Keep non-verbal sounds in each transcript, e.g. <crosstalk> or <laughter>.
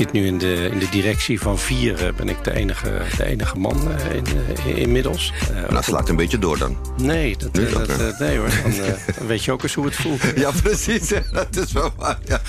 zit nu in de, in de directie van vier. eh, ben ik de enige, de enige man eh, in, eh, inmiddels. Eh, Nou, slaat een beetje door dan. nee, dat, Nee, dat, nee hoor. Dan, <laughs> dan weet je ook eens hoe het voelt. Ja, precies. <laughs> Dat is wel waar. Ja.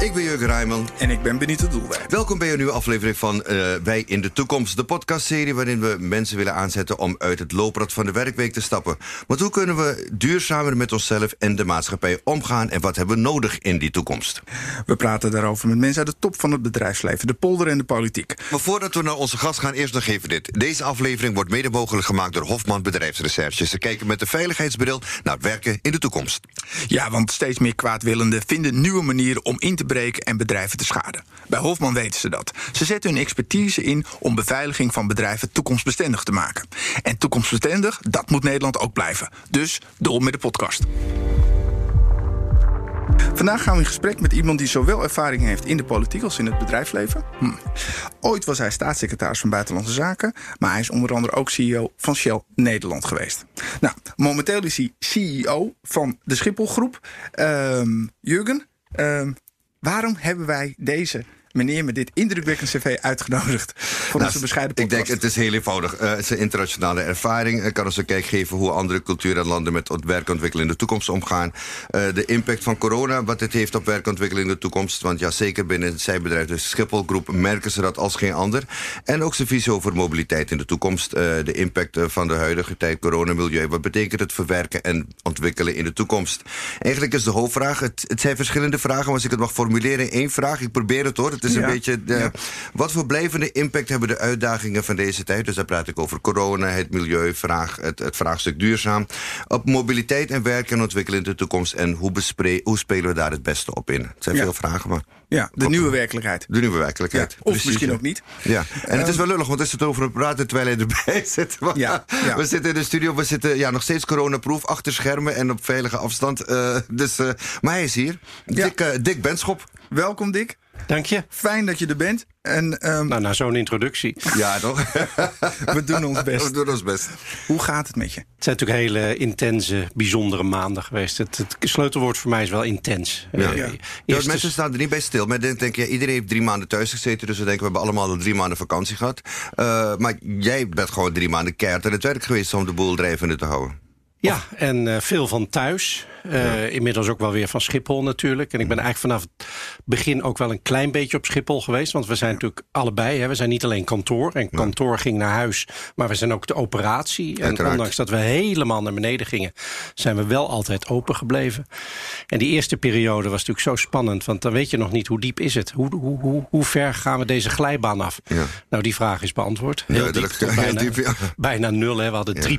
Ik ben Jurgen Rijman. En ik ben Benito Doelwijk. Welkom bij een nieuwe aflevering van eh, Wij in de Toekomst. De podcastserie waarin we mensen willen aanzetten om uit het looprad van de werkweek te stappen. Want hoe kunnen we duurzamer met onszelf en de maatschappij omgaan en wat hebben we nodig in die toekomst? We praten daarover met mensen uit de top van het bedrijfsleven, de polder en de politiek. Maar voordat we naar onze gast gaan, eerst nog even dit. Deze aflevering wordt mede mogelijk gemaakt door Hofman Bedrijfsrecherche. Ze kijken met de veiligheidsbril naar werken in de toekomst. Ja, want steeds meer kwaadwillenden vinden nieuwe manieren om in te breken en bedrijven te schaden. Bij Hofman weten ze dat. Ze zetten hun expertise in om beveiliging van bedrijven toekomstbestendig te maken. En toekomstbestendig, dat moet Nederland ook blijven. Dus door met de podcast. Vandaag gaan we in gesprek met iemand die zowel ervaring heeft in de politiek als in het bedrijfsleven. Hm. Ooit was hij staatssecretaris van Buitenlandse Zaken, maar hij is onder andere ook CEO van Shell Nederland geweest. Nou, momenteel is hij CEO van de Schiphol Groep. Ehm, Jurgen, ehm, waarom hebben wij deze meneer met dit indrukwekkend cv uitgenodigd voor onze bescheiden Nou, Ik podcast? denk, het is heel eenvoudig. Eh, het is een internationale ervaring. Ik kan ons een kijk geven hoe andere culturen en landen met het werkontwikkeling in de toekomst omgaan. Eh, de impact van corona, wat het heeft op werkontwikkeling in de toekomst. Want ja, zeker binnen zijn bedrijf, de Schiphol Groep, merken ze dat als geen ander. En ook zijn visie over mobiliteit in de toekomst. Eh, de impact van de huidige tijd, corona, milieu. Wat betekent het verwerken en ontwikkelen in de toekomst? Eigenlijk is de hoofdvraag, het, het zijn verschillende vragen, maar als ik het mag formuleren in één vraag. Ik probeer het hoor. Het is een beetje de, wat voor blijvende impact hebben de uitdagingen van deze tijd? Dus daar praat ik over corona, het milieu, vraag, het, het vraagstuk duurzaam. Op mobiliteit en werk en ontwikkelen in de toekomst. En hoe, bespre- hoe spelen we daar het beste op in? Het zijn veel vragen, maar ja, de nieuwe werkelijkheid. de nieuwe werkelijkheid. Of Precies, misschien ook niet. Ja, en het is wel lullig, want is het over het praten terwijl hij erbij <laughs> zit. Ja, ja. We zitten in de studio, we zitten ja, nog steeds coronaproof, achter schermen en op veilige afstand. Eh, dus, eh, maar hij is hier. Ja. Dick, eh, Dick Benschop. Welkom Dick, Dank je. fijn dat je er bent. En ehm, Nou, na zo'n introductie. Het Ja, toch? <laughs> we doen ons <laughs> best. We doen ons best. Hoe gaat het met je? zijn natuurlijk hele intense, bijzondere maanden geweest. Het, het sleutelwoord voor mij is wel intens. Ja. Eh, Ja. eerst mensen staan er niet bij stil. Maar denk je, iedereen heeft drie maanden thuis gezeten. Dus we denken, we hebben allemaal al drie maanden vakantie gehad. Eh, maar jij bent gewoon drie maanden keihard aan het werk geweest om de boel drijvende te houden. Ja, en eh, veel van thuis. Eh, Inmiddels ook wel weer van Schiphol natuurlijk. En ik ben eigenlijk vanaf het begin ook wel een klein beetje op Schiphol geweest. Want we zijn natuurlijk allebei. Hè, we zijn niet alleen kantoor. En kantoor ging naar huis. Maar we zijn ook de operatie. En Uiteraard. ondanks dat we helemaal naar beneden gingen... zijn we wel altijd open gebleven. En die eerste periode was natuurlijk zo spannend. Want dan weet je nog niet hoe diep is het. Hoe, hoe, hoe, hoe ver gaan we deze glijbaan af? Ja. Nou, die vraag is beantwoord. Heel diep, bijna, diep, ja. bijna nul. Hè. We hadden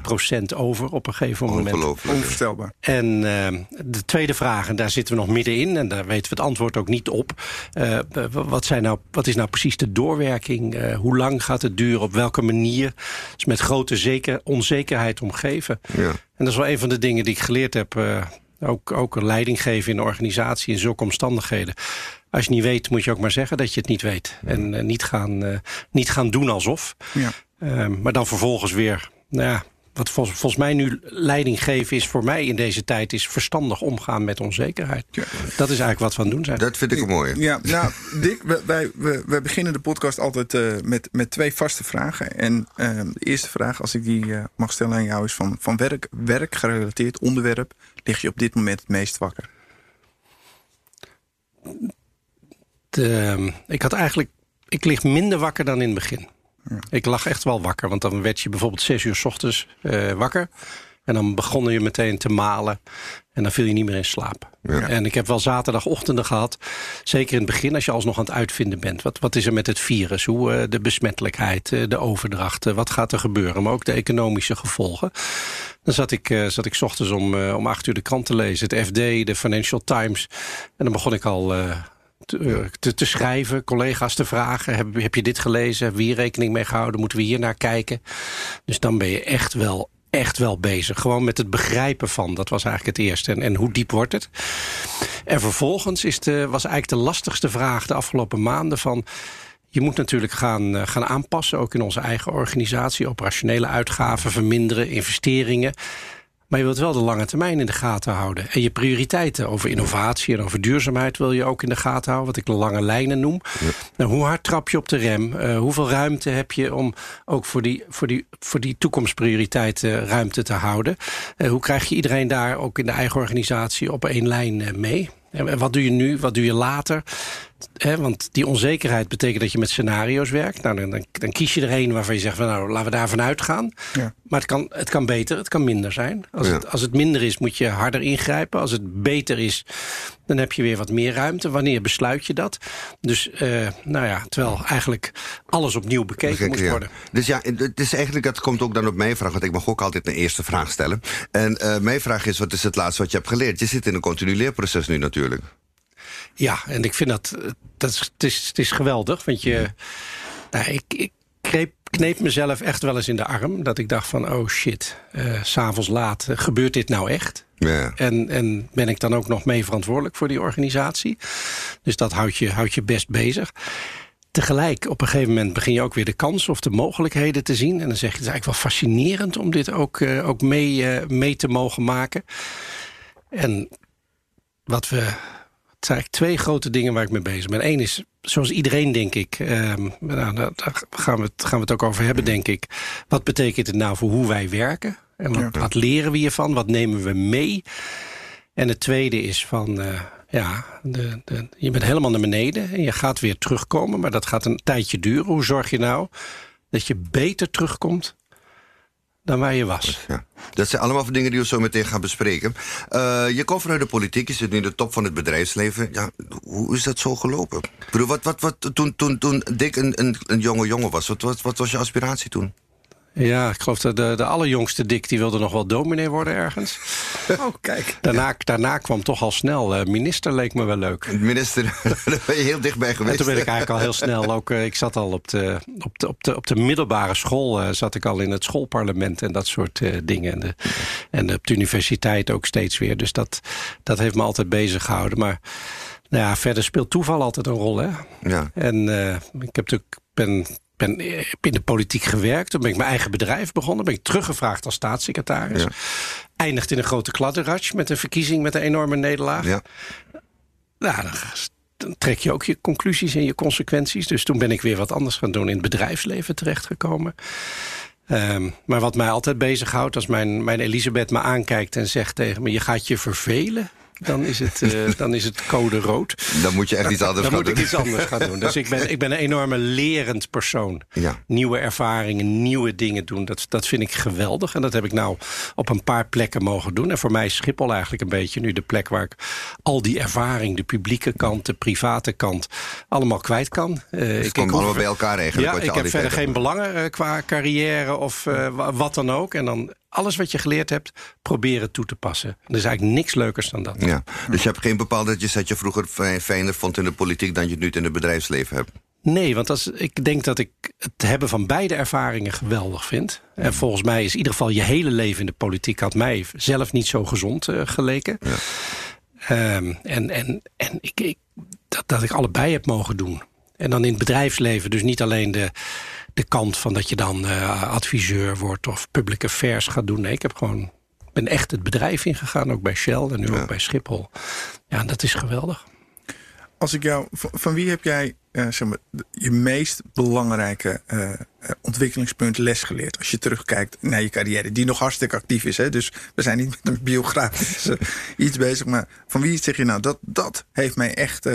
3% over op een gegeven moment. Ongelooflijk. Onvoorstelbaar. En eh, de tweede vraag, en daar zitten we nog middenin... en daar weten we het antwoord ook niet op. Eh, wat, zijn nou, wat is nou precies de doorwerking? Eh, hoe lang gaat het duren? Op welke manier? is met grote zeker, onzekerheid omgeven. Ja. En dat is wel een van de dingen die ik geleerd heb... eh, ook, ook een leiding geven in een organisatie in zulke omstandigheden. Als je niet weet, moet je ook maar zeggen dat je het niet weet. En niet, gaan, niet gaan doen alsof. Ja. Eh, maar dan vervolgens weer, nou ja, wat vol- volgens mij nu leiding geven is voor mij in deze tijd, is verstandig omgaan met onzekerheid. Ja. Dat is eigenlijk wat we aan het doen zijn. Dat vind ik een mooie. Ja, nou, Dick, wij, we, we beginnen de podcast altijd eh, met, met twee vaste vragen. En eh, de eerste vraag, als ik die eh, mag stellen aan jou, is van, van werk, werkgerelateerd onderwerp lig je op dit moment het meest wakker? De, ik had eigenlijk, ik lig minder wakker dan in het begin. Ik lag echt wel wakker, want dan werd je bijvoorbeeld zes uur s ochtends eh, wakker. En dan begon je meteen te malen. En dan viel je niet meer in slaap. En ik heb wel zaterdagochtenden gehad. Zeker in het begin, als je alsnog aan het uitvinden bent. Wat, wat is er met het virus? Hoe eh, de besmettelijkheid, eh, de overdracht. eh, wat gaat er gebeuren? Maar ook de economische gevolgen. Dan zat ik, zat ik 's ochtends om, om acht uur de krant te lezen. Het FD, de Financial Times. En dan begon ik al... eh, te, te, schrijven, collega's te vragen. Heb, heb je dit gelezen? Hebben we hier rekening mee gehouden? Moeten we hier naar kijken? Dus dan ben je echt wel, echt wel bezig. Gewoon met het begrijpen van. Dat was eigenlijk het eerste. En, en hoe diep wordt het? En vervolgens is was eigenlijk de lastigste vraag de afgelopen maanden van... Je moet natuurlijk gaan, eh, gaan aanpassen, ook in onze eigen organisatie. Operationele uitgaven verminderen, investeringen. Maar je wilt wel de lange termijn in de gaten houden. En je prioriteiten over innovatie en over duurzaamheid wil je ook in de gaten houden. Wat ik de lange lijnen noem. Nou, hoe hard trap je op de rem? Uh, hoeveel ruimte heb je om ook voor die, voor die, voor die toekomstprioriteiten ruimte te houden? Uh, hoe krijg je iedereen daar ook in de eigen organisatie op één lijn uh, mee? En wat doe je nu? Wat doe je later? Want die onzekerheid betekent dat je met scenario's werkt. Nou, dan, dan, kies je er een waarvan je zegt: van, Nou, laten we daarvan uitgaan. Ja. Maar het kan, het kan beter, het kan minder zijn. Als, het, als het minder is, moet je harder ingrijpen. Als het beter is, dan heb je weer wat meer ruimte. Wanneer besluit je dat? Dus, uh, nou ja, terwijl eigenlijk alles opnieuw bekeken moet worden. Dus ja, het is eigenlijk, dat komt ook dan op mijn vraag. Want ik mag ook altijd een eerste vraag stellen. En uh, mijn vraag is: wat is het laatste wat je hebt geleerd? Je zit in een continu leerproces nu natuurlijk. Ja, en ik vind dat, dat is, het, is, het is geweldig. Want je, nou, ik, ik kneep, kneep mezelf echt wel eens in de arm. Dat ik dacht van, oh shit, uh, s'avonds laat, uh, gebeurt dit nou echt? Ja. En, en ben ik dan ook nog mee verantwoordelijk voor die organisatie? Dus dat houdt je, houdt je best bezig. Tegelijk, op een gegeven moment begin je ook weer de kansen of de mogelijkheden te zien. En dan zeg je, het is eigenlijk wel fascinerend om dit ook, uh, ook mee, mee te mogen maken. En wat we het zijn eigenlijk twee grote dingen waar ik mee bezig ben. Eén is, zoals iedereen denk ik, um, nou, daar gaan we, het, gaan we het ook over hebben denk ik. Wat betekent het nou voor hoe wij werken? En wat, wat leren we hiervan? Wat nemen we mee? En het tweede is van, uh, ja, de, de, je bent helemaal naar beneden en je gaat weer terugkomen. Maar dat gaat een tijdje duren. Hoe zorg je nou dat je beter terugkomt dan waar je was. Ja. Dat zijn allemaal dingen die we zo meteen gaan bespreken. Uh, je komt vanuit de politiek, je zit nu in de top van het bedrijfsleven. Ja, hoe is dat zo gelopen? Ik wat, wat, wat, toen, toen, toen Dick een, een, een jonge jongen was, wat, wat, wat was je aspiratie toen? Ja, ik geloof dat de, de allerjongste Dick... die wilde nog wel dominee worden ergens. <laughs> Oh, kijk. Daarna, daarna kwam toch al snel. Uh, minister leek me wel leuk. <laughs> Minister, <laughs> daar ben je heel dichtbij geweest. En toen ben ik eigenlijk al heel snel ook... Uh, ik zat al op de, op de, op de, op de middelbare school... Uh, zat ik al in het schoolparlement en dat soort dingen. En, de, en op de universiteit ook steeds weer. Dus dat, dat heeft me altijd bezig gehouden. Maar nou ja, verder speelt toeval altijd een rol. Hè? Ja. En ik heb natuurlijk... Ben, ben in de politiek gewerkt. Toen ben ik mijn eigen bedrijf begonnen. Ben ik teruggevraagd als staatssecretaris. Ja. Eindigt in een grote kladderatsch met een verkiezing met een enorme nederlaag. Ja. Nou, dan, trek je ook je conclusies en je consequenties. Dus toen ben ik weer wat anders gaan doen in het bedrijfsleven terechtgekomen. Um, maar wat mij altijd bezighoudt, als mijn, mijn Elisabeth me aankijkt en zegt tegen me: Je gaat je vervelen dan is het, uh, <laughs> dan is het code rood. Dan moet je echt iets anders dan gaan doen. Dan moet ik iets anders gaan doen. Dus ik ben, ik ben een enorme lerend persoon. Ja. Nieuwe ervaringen, nieuwe dingen doen. Dat, dat vind ik geweldig. En dat heb ik nou op een paar plekken mogen doen. En voor mij is Schiphol eigenlijk een beetje nu de plek waar ik al die ervaring, de publieke kant, de private kant, allemaal kwijt kan. Uh, dus ik kom allemaal bij elkaar eigenlijk. Ja, ik heb verder geen belangen uh, qua carrière of uh, wat dan ook. En dan alles wat je geleerd hebt, proberen toe te passen. Er is eigenlijk niks leukers dan dat. Ja. Dus je hebt geen bepaalde dat je vroeger fijner vond in de politiek... dan je het nu in het bedrijfsleven hebt? Nee, want als, ik denk dat ik het hebben van beide ervaringen geweldig vind. En volgens mij is in ieder geval je hele leven in de politiek... had mij zelf niet zo gezond uh, geleken. Ja. Um, en en, en ik, ik, dat, dat ik allebei heb mogen doen. En dan in het bedrijfsleven dus niet alleen de de kant van dat je dan uh, adviseur wordt of public affairs gaat doen. Nee, ik heb gewoon ben echt het bedrijf ingegaan, ook bij Shell en nu ook bij Schiphol. Ja, dat is geweldig. Als ik jou, van wie heb jij uh, zeg maar, je meest belangrijke uh, ontwikkelingspunt les geleerd? Als je terugkijkt naar je carrière, die nog hartstikke actief is. Hè? Dus we zijn niet met een biografisch <laughs> iets bezig. Maar van wie zeg je nou, dat, dat heeft mij echt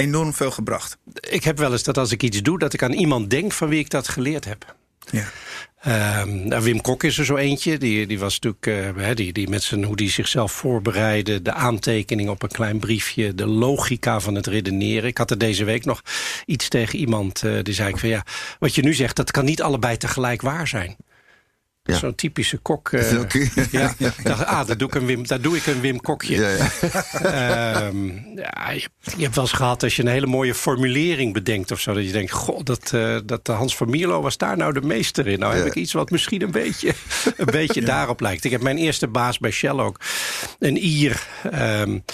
enorm veel gebracht. Ik heb wel eens dat als ik iets doe, dat ik aan iemand denk van wie ik dat geleerd heb. Ja. Uh, Wim Kok is er zo eentje. Die, die was natuurlijk uh, die, die met zijn hoe die zichzelf voorbereidde, de aantekening op een klein briefje, de logica van het redeneren. Ik had er deze week nog iets tegen iemand. Uh, die zei ik van ja, wat je nu zegt, dat kan niet allebei tegelijk waar zijn. Ja. Zo'n typische kok. <laughs> Uh, ja, ja. Dacht, ah, daar doe, ik een Wim, daar doe ik een Wim Kokje. Ja, ja. um, ja je, je, hebt wel eens gehad als je een hele mooie formulering bedenkt of zo. Dat je denkt, god, dat, uh, dat Hans van Mierlo was daar nou de meester in. Nou heb ik iets wat misschien een beetje, een beetje daarop lijkt. Ik heb mijn eerste baas bij Shell ook. Een Ier. Um,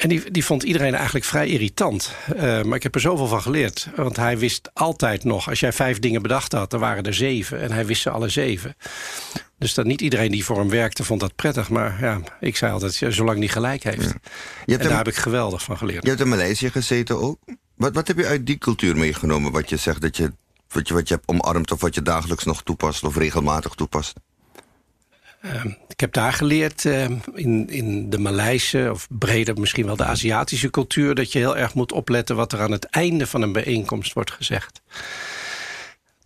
en die, die vond iedereen eigenlijk vrij irritant. Uh, maar ik heb er zoveel van geleerd. Want hij wist altijd nog, als jij vijf dingen bedacht had, dan waren er zeven. En hij wist ze alle zeven. Dus dat niet iedereen die voor hem werkte vond dat prettig. Maar ja, ik zei altijd, zolang hij gelijk heeft. Je hebt en daar heb ik geweldig van geleerd. Je hebt in Maleisië gezeten ook. Wat, wat heb je uit die cultuur meegenomen? Wat je zegt dat je wat, je, wat je hebt omarmd of wat je dagelijks nog toepast of regelmatig toepast? Ehm, ik heb daar geleerd ehm, in, in de Maleise, of breder misschien wel de Aziatische cultuur... dat je heel erg moet opletten wat er aan het einde van een bijeenkomst wordt gezegd.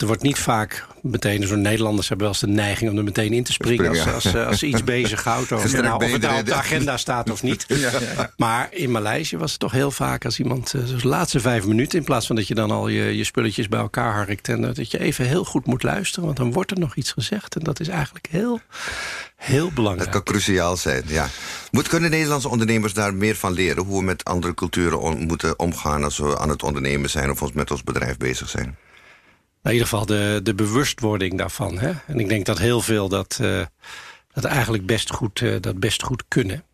Er wordt niet vaak meteen, zo'n Nederlanders hebben wel eens de neiging om er meteen in te springen als, als, als, ze iets bezighoudt. <laughs> Of, nou, of het nou op de agenda staat of niet. <laughs> Maar in Maleisië was het toch heel vaak als iemand, eh, de laatste vijf minuten, in plaats van dat je dan al je, je spulletjes bij elkaar harkt. En dat je even heel goed moet luisteren, want dan wordt er nog iets gezegd. En dat is eigenlijk heel, heel belangrijk. Dat kan cruciaal zijn, ja. Moet, kunnen Nederlandse ondernemers daar meer van leren? Hoe we met andere culturen moeten omgaan als we aan het ondernemen zijn of ons met ons bedrijf bezig zijn? In ieder geval de, de bewustwording daarvan. Hè? En ik denk dat heel veel dat, uh, dat eigenlijk best goed, uh, dat best goed kunnen.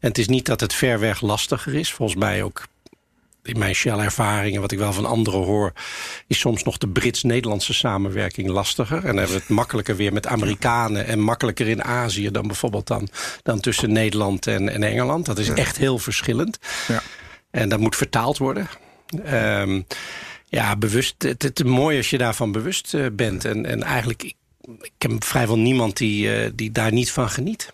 En het is niet dat het ver weg lastiger is. Volgens mij ook in mijn Shell-ervaringen, wat ik wel van anderen hoor... is soms nog de Brits-Nederlandse samenwerking lastiger. En dan hebben we het makkelijker weer met Amerikanen... en makkelijker in Azië dan bijvoorbeeld dan, dan tussen Nederland en, en Engeland. Dat is echt heel verschillend. Ja. En dat moet vertaald worden. Um, ja, bewust. Het, is mooi als je daarvan bewust uh, bent. En, en eigenlijk, ik, ik heb vrijwel niemand die, uh, die daar niet van geniet.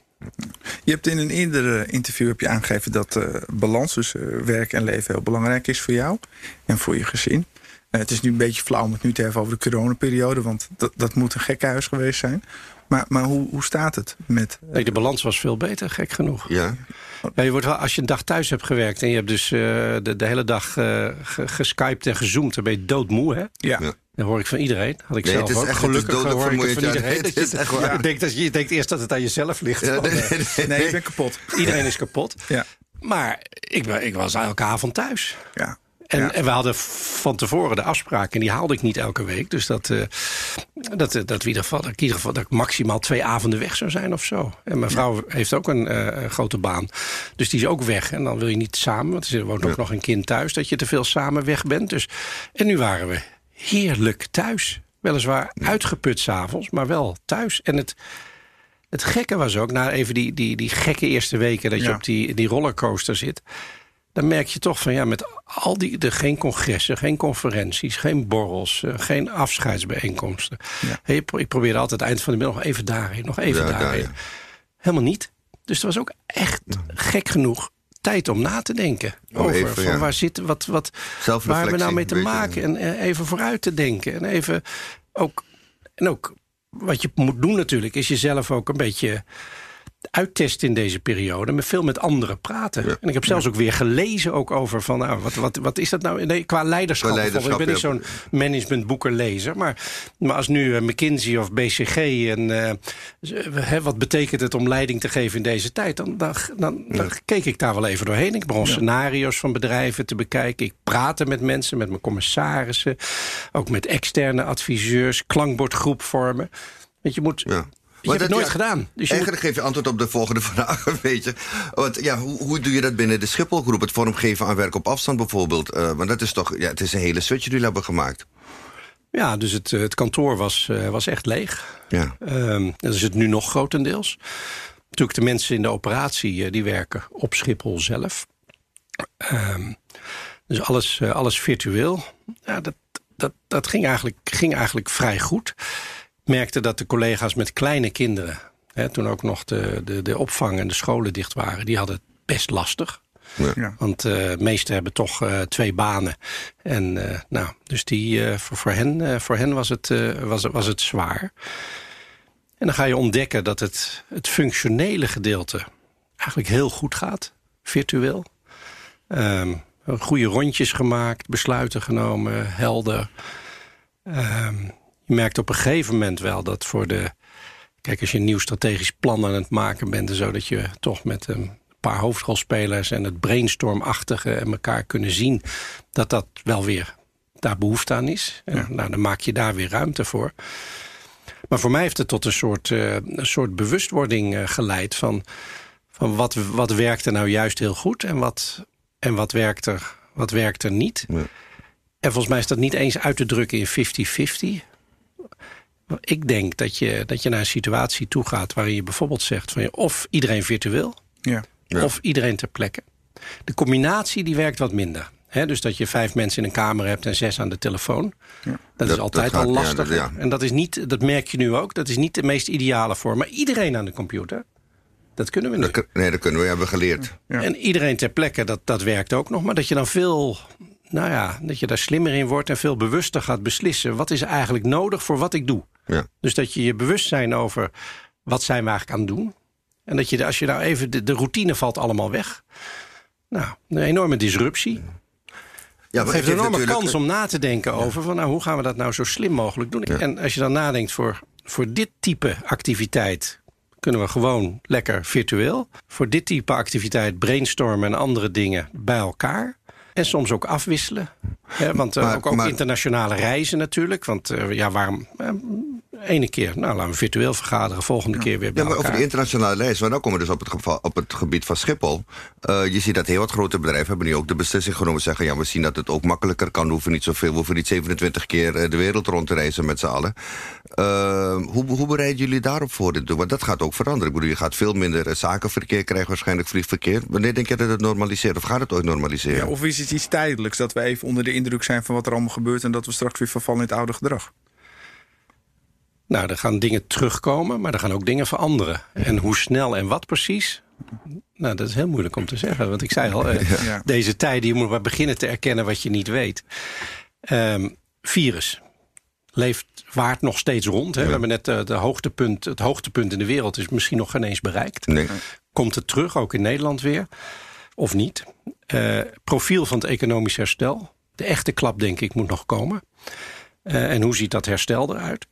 Je hebt in een eerder interview heb je aangegeven dat uh, balans tussen werk en leven heel belangrijk is voor jou en voor je gezin. het is nu een beetje flauw om het nu te hebben over de coronaperiode, want dat, dat moet een gekkenhuis geweest zijn. Maar, maar hoe, hoe staat het met... Nee, de balans was veel beter, gek genoeg. Ja. Ja, je wordt wel, als je een dag thuis hebt gewerkt en je hebt dus uh, de, de hele dag uh, geskyped en gezoomd, dan ben je doodmoe, hè? Ja. ja. Dat hoor ik van iedereen. Had ik nee, zelf ook. Echt, Gelukkig hoor ik het van iedereen. dat je, echt waar. Je, denkt, dat je, je denkt eerst dat het aan jezelf ligt. Ja, nee, nee, nee, je bent kapot. Iedereen is kapot. Ja. Maar ik, ik was elke avond thuis. Ja. En, en, we hadden van tevoren de afspraak, en die haalde ik niet elke week. Dus dat, uh, dat, dat, in ieder geval, dat, in ieder geval dat ik maximaal twee avonden weg zou zijn of zo. En mijn vrouw heeft ook een uh, grote baan. Dus die is ook weg. En dan wil je niet samen, want er woont ook nog een kind thuis, dat je te veel samen weg bent. Dus, en nu waren we heerlijk thuis. Weliswaar uitgeput s'avonds, maar wel thuis. En het, het gekke was ook, na even die, die, die gekke eerste weken dat je op die, die rollercoaster zit dan merk je toch van ja, met al die, de, geen congressen, geen conferenties, geen borrels, uh, geen afscheidsbijeenkomsten. Ja. Hey, ik probeerde altijd eind van de middag nog even daarheen, nog even ja, daarheen. Daar, ja. Helemaal niet. Dus het was ook echt gek genoeg tijd om na te denken oh, over even, van waar zitten, wat, wat, waar hebben we nou mee te maken en uh, even vooruit te denken en even ook en ook wat je moet doen natuurlijk is jezelf ook een beetje uittesten in deze periode. Met veel met anderen praten. En ik heb zelfs ook weer gelezen ook over van... Nou, wat, wat, wat is dat nou nee, qua leiderschap? Qua leiderschap ik ben niet zo'n managementboekenlezer. Maar, maar als nu uh, McKinsey of BCG... en uh, wat betekent het om leiding te geven in deze tijd... dan, dan, dan, dan keek ik daar wel even doorheen. Ik begon scenario's van bedrijven te bekijken. Ik praatte met mensen, met mijn commissarissen. Ook met externe adviseurs. Klankbordgroep vormen. Want je moet... Je hebt het nooit gedaan. Dus eigenlijk geef je antwoord op de volgende <laughs> vraag, weet je. Want, ja, hoe, hoe doe je dat binnen de Schipholgroep? Het vormgeven aan werk op afstand bijvoorbeeld. Uh, want dat is toch, ja, het is een hele switch die jullie hebben gemaakt. Ja, dus het, het kantoor was, uh, was echt leeg. Ja. Um, dat is het nu nog grotendeels. Natuurlijk de mensen in de operatie, uh, die werken op Schiphol zelf. Um, dus alles, alles virtueel. Ja, dat, dat, dat ging, eigenlijk, ging eigenlijk vrij goed merkte dat de collega's met kleine kinderen... Hè, toen ook nog de, de, de opvang en de scholen dicht waren... die hadden het best lastig. Ja. Want uh, de meesten hebben toch uh, twee banen. En uh, nou, dus die, voor, voor, hen, voor hen was het, was, was het zwaar. En dan ga je ontdekken dat het, het functionele gedeelte eigenlijk heel goed gaat, virtueel. Um, goede rondjes gemaakt, besluiten genomen, helder. Um, je merkt op een gegeven moment wel dat voor de... Kijk, als je een nieuw strategisch plan aan het maken bent... en zo dat je toch met een paar hoofdrolspelers... en het brainstormachtige en elkaar kunnen zien... dat dat wel weer daar behoefte aan is. En, nou, dan maak je daar weer ruimte voor. Maar voor mij heeft het tot een soort, uh, een soort bewustwording uh, geleid... van, van wat, wat werkt er nou juist heel goed... en wat, en wat, werkt, er, wat werkt er niet... En volgens mij is dat niet eens uit te drukken in 50-50. Ik denk dat je, dat je naar een situatie toe gaat waarin je bijvoorbeeld zegt van of iedereen virtueel, Ja. of iedereen ter plekke. De combinatie die werkt wat minder. Hè, dus dat je vijf mensen in een kamer hebt en zes aan de telefoon. Dat, Dat- is altijd dat gaat- al ja, lastig. ja. En dat is niet, dat merk je nu ook, dat is niet de meest ideale vorm. Maar iedereen aan de computer, dat kunnen we kun- nee, dat kunnen we hebben geleerd. Ja. En iedereen ter plekke, dat, dat werkt ook nog. Maar dat je dan veel, nou ja, dat je daar slimmer in wordt en veel bewuster gaat beslissen. Wat is eigenlijk nodig voor wat ik doe? Ja. Dus dat je je bewust zijn over wat zijn we eigenlijk aan het doen. En dat je, als je nou even, de, de routine valt allemaal weg. Nou, een enorme disruptie. Ja, geeft een enorme natuurlijk- kans om na te denken over van, nou, hoe gaan we dat nou zo slim mogelijk doen. En als je dan nadenkt voor, voor dit type activiteit kunnen we gewoon lekker virtueel. Voor dit type activiteit brainstormen en andere dingen bij elkaar. En soms ook afwisselen. Hè, want eh, Maar- ook, ook maar- internationale reizen natuurlijk. Want eh, ja, waarom? Ene keer, nou laten we virtueel vergaderen. Volgende keer weer bij Ja, maar over die internationale lijst, maar dan komen we dus op het, geval, op het gebied van Schiphol. Eh, je ziet dat heel wat grote bedrijven hebben nu ook de beslissing genomen. Zeggen, ja, we zien dat het ook makkelijker kan. We hoeven niet zoveel, we hoeven niet 27 keer eh, de wereld rond te reizen met z'n allen. Eh, hoe, hoe bereiden jullie daarop voor? dit doen? Want dat gaat ook veranderen. Ik bedoel, je gaat veel minder zakenverkeer krijgen, waarschijnlijk vliegverkeer. Wanneer denk je dat het normaliseert? Of gaat het ooit normaliseren? Ja, of is het iets tijdelijks dat we even onder de indruk zijn van wat er allemaal gebeurt en dat we straks weer vervallen in het oude gedrag? Nou, er gaan dingen terugkomen, maar er gaan ook dingen veranderen. En hoe snel en wat precies? Nou, dat is heel moeilijk om te zeggen. Want ik zei al, eh, Ja. deze tijden, je moet maar beginnen te erkennen wat je niet weet. Ehm, virus leeft, waart nog steeds rond. Hè? We hebben net eh, de hoogtepunt, het hoogtepunt in de wereld is misschien nog geen eens bereikt. Nee. Komt het terug, ook in Nederland weer? Of niet? Eh, profiel van het economisch herstel. De echte klap, denk ik, moet nog komen. Eh, en hoe ziet dat herstel eruit?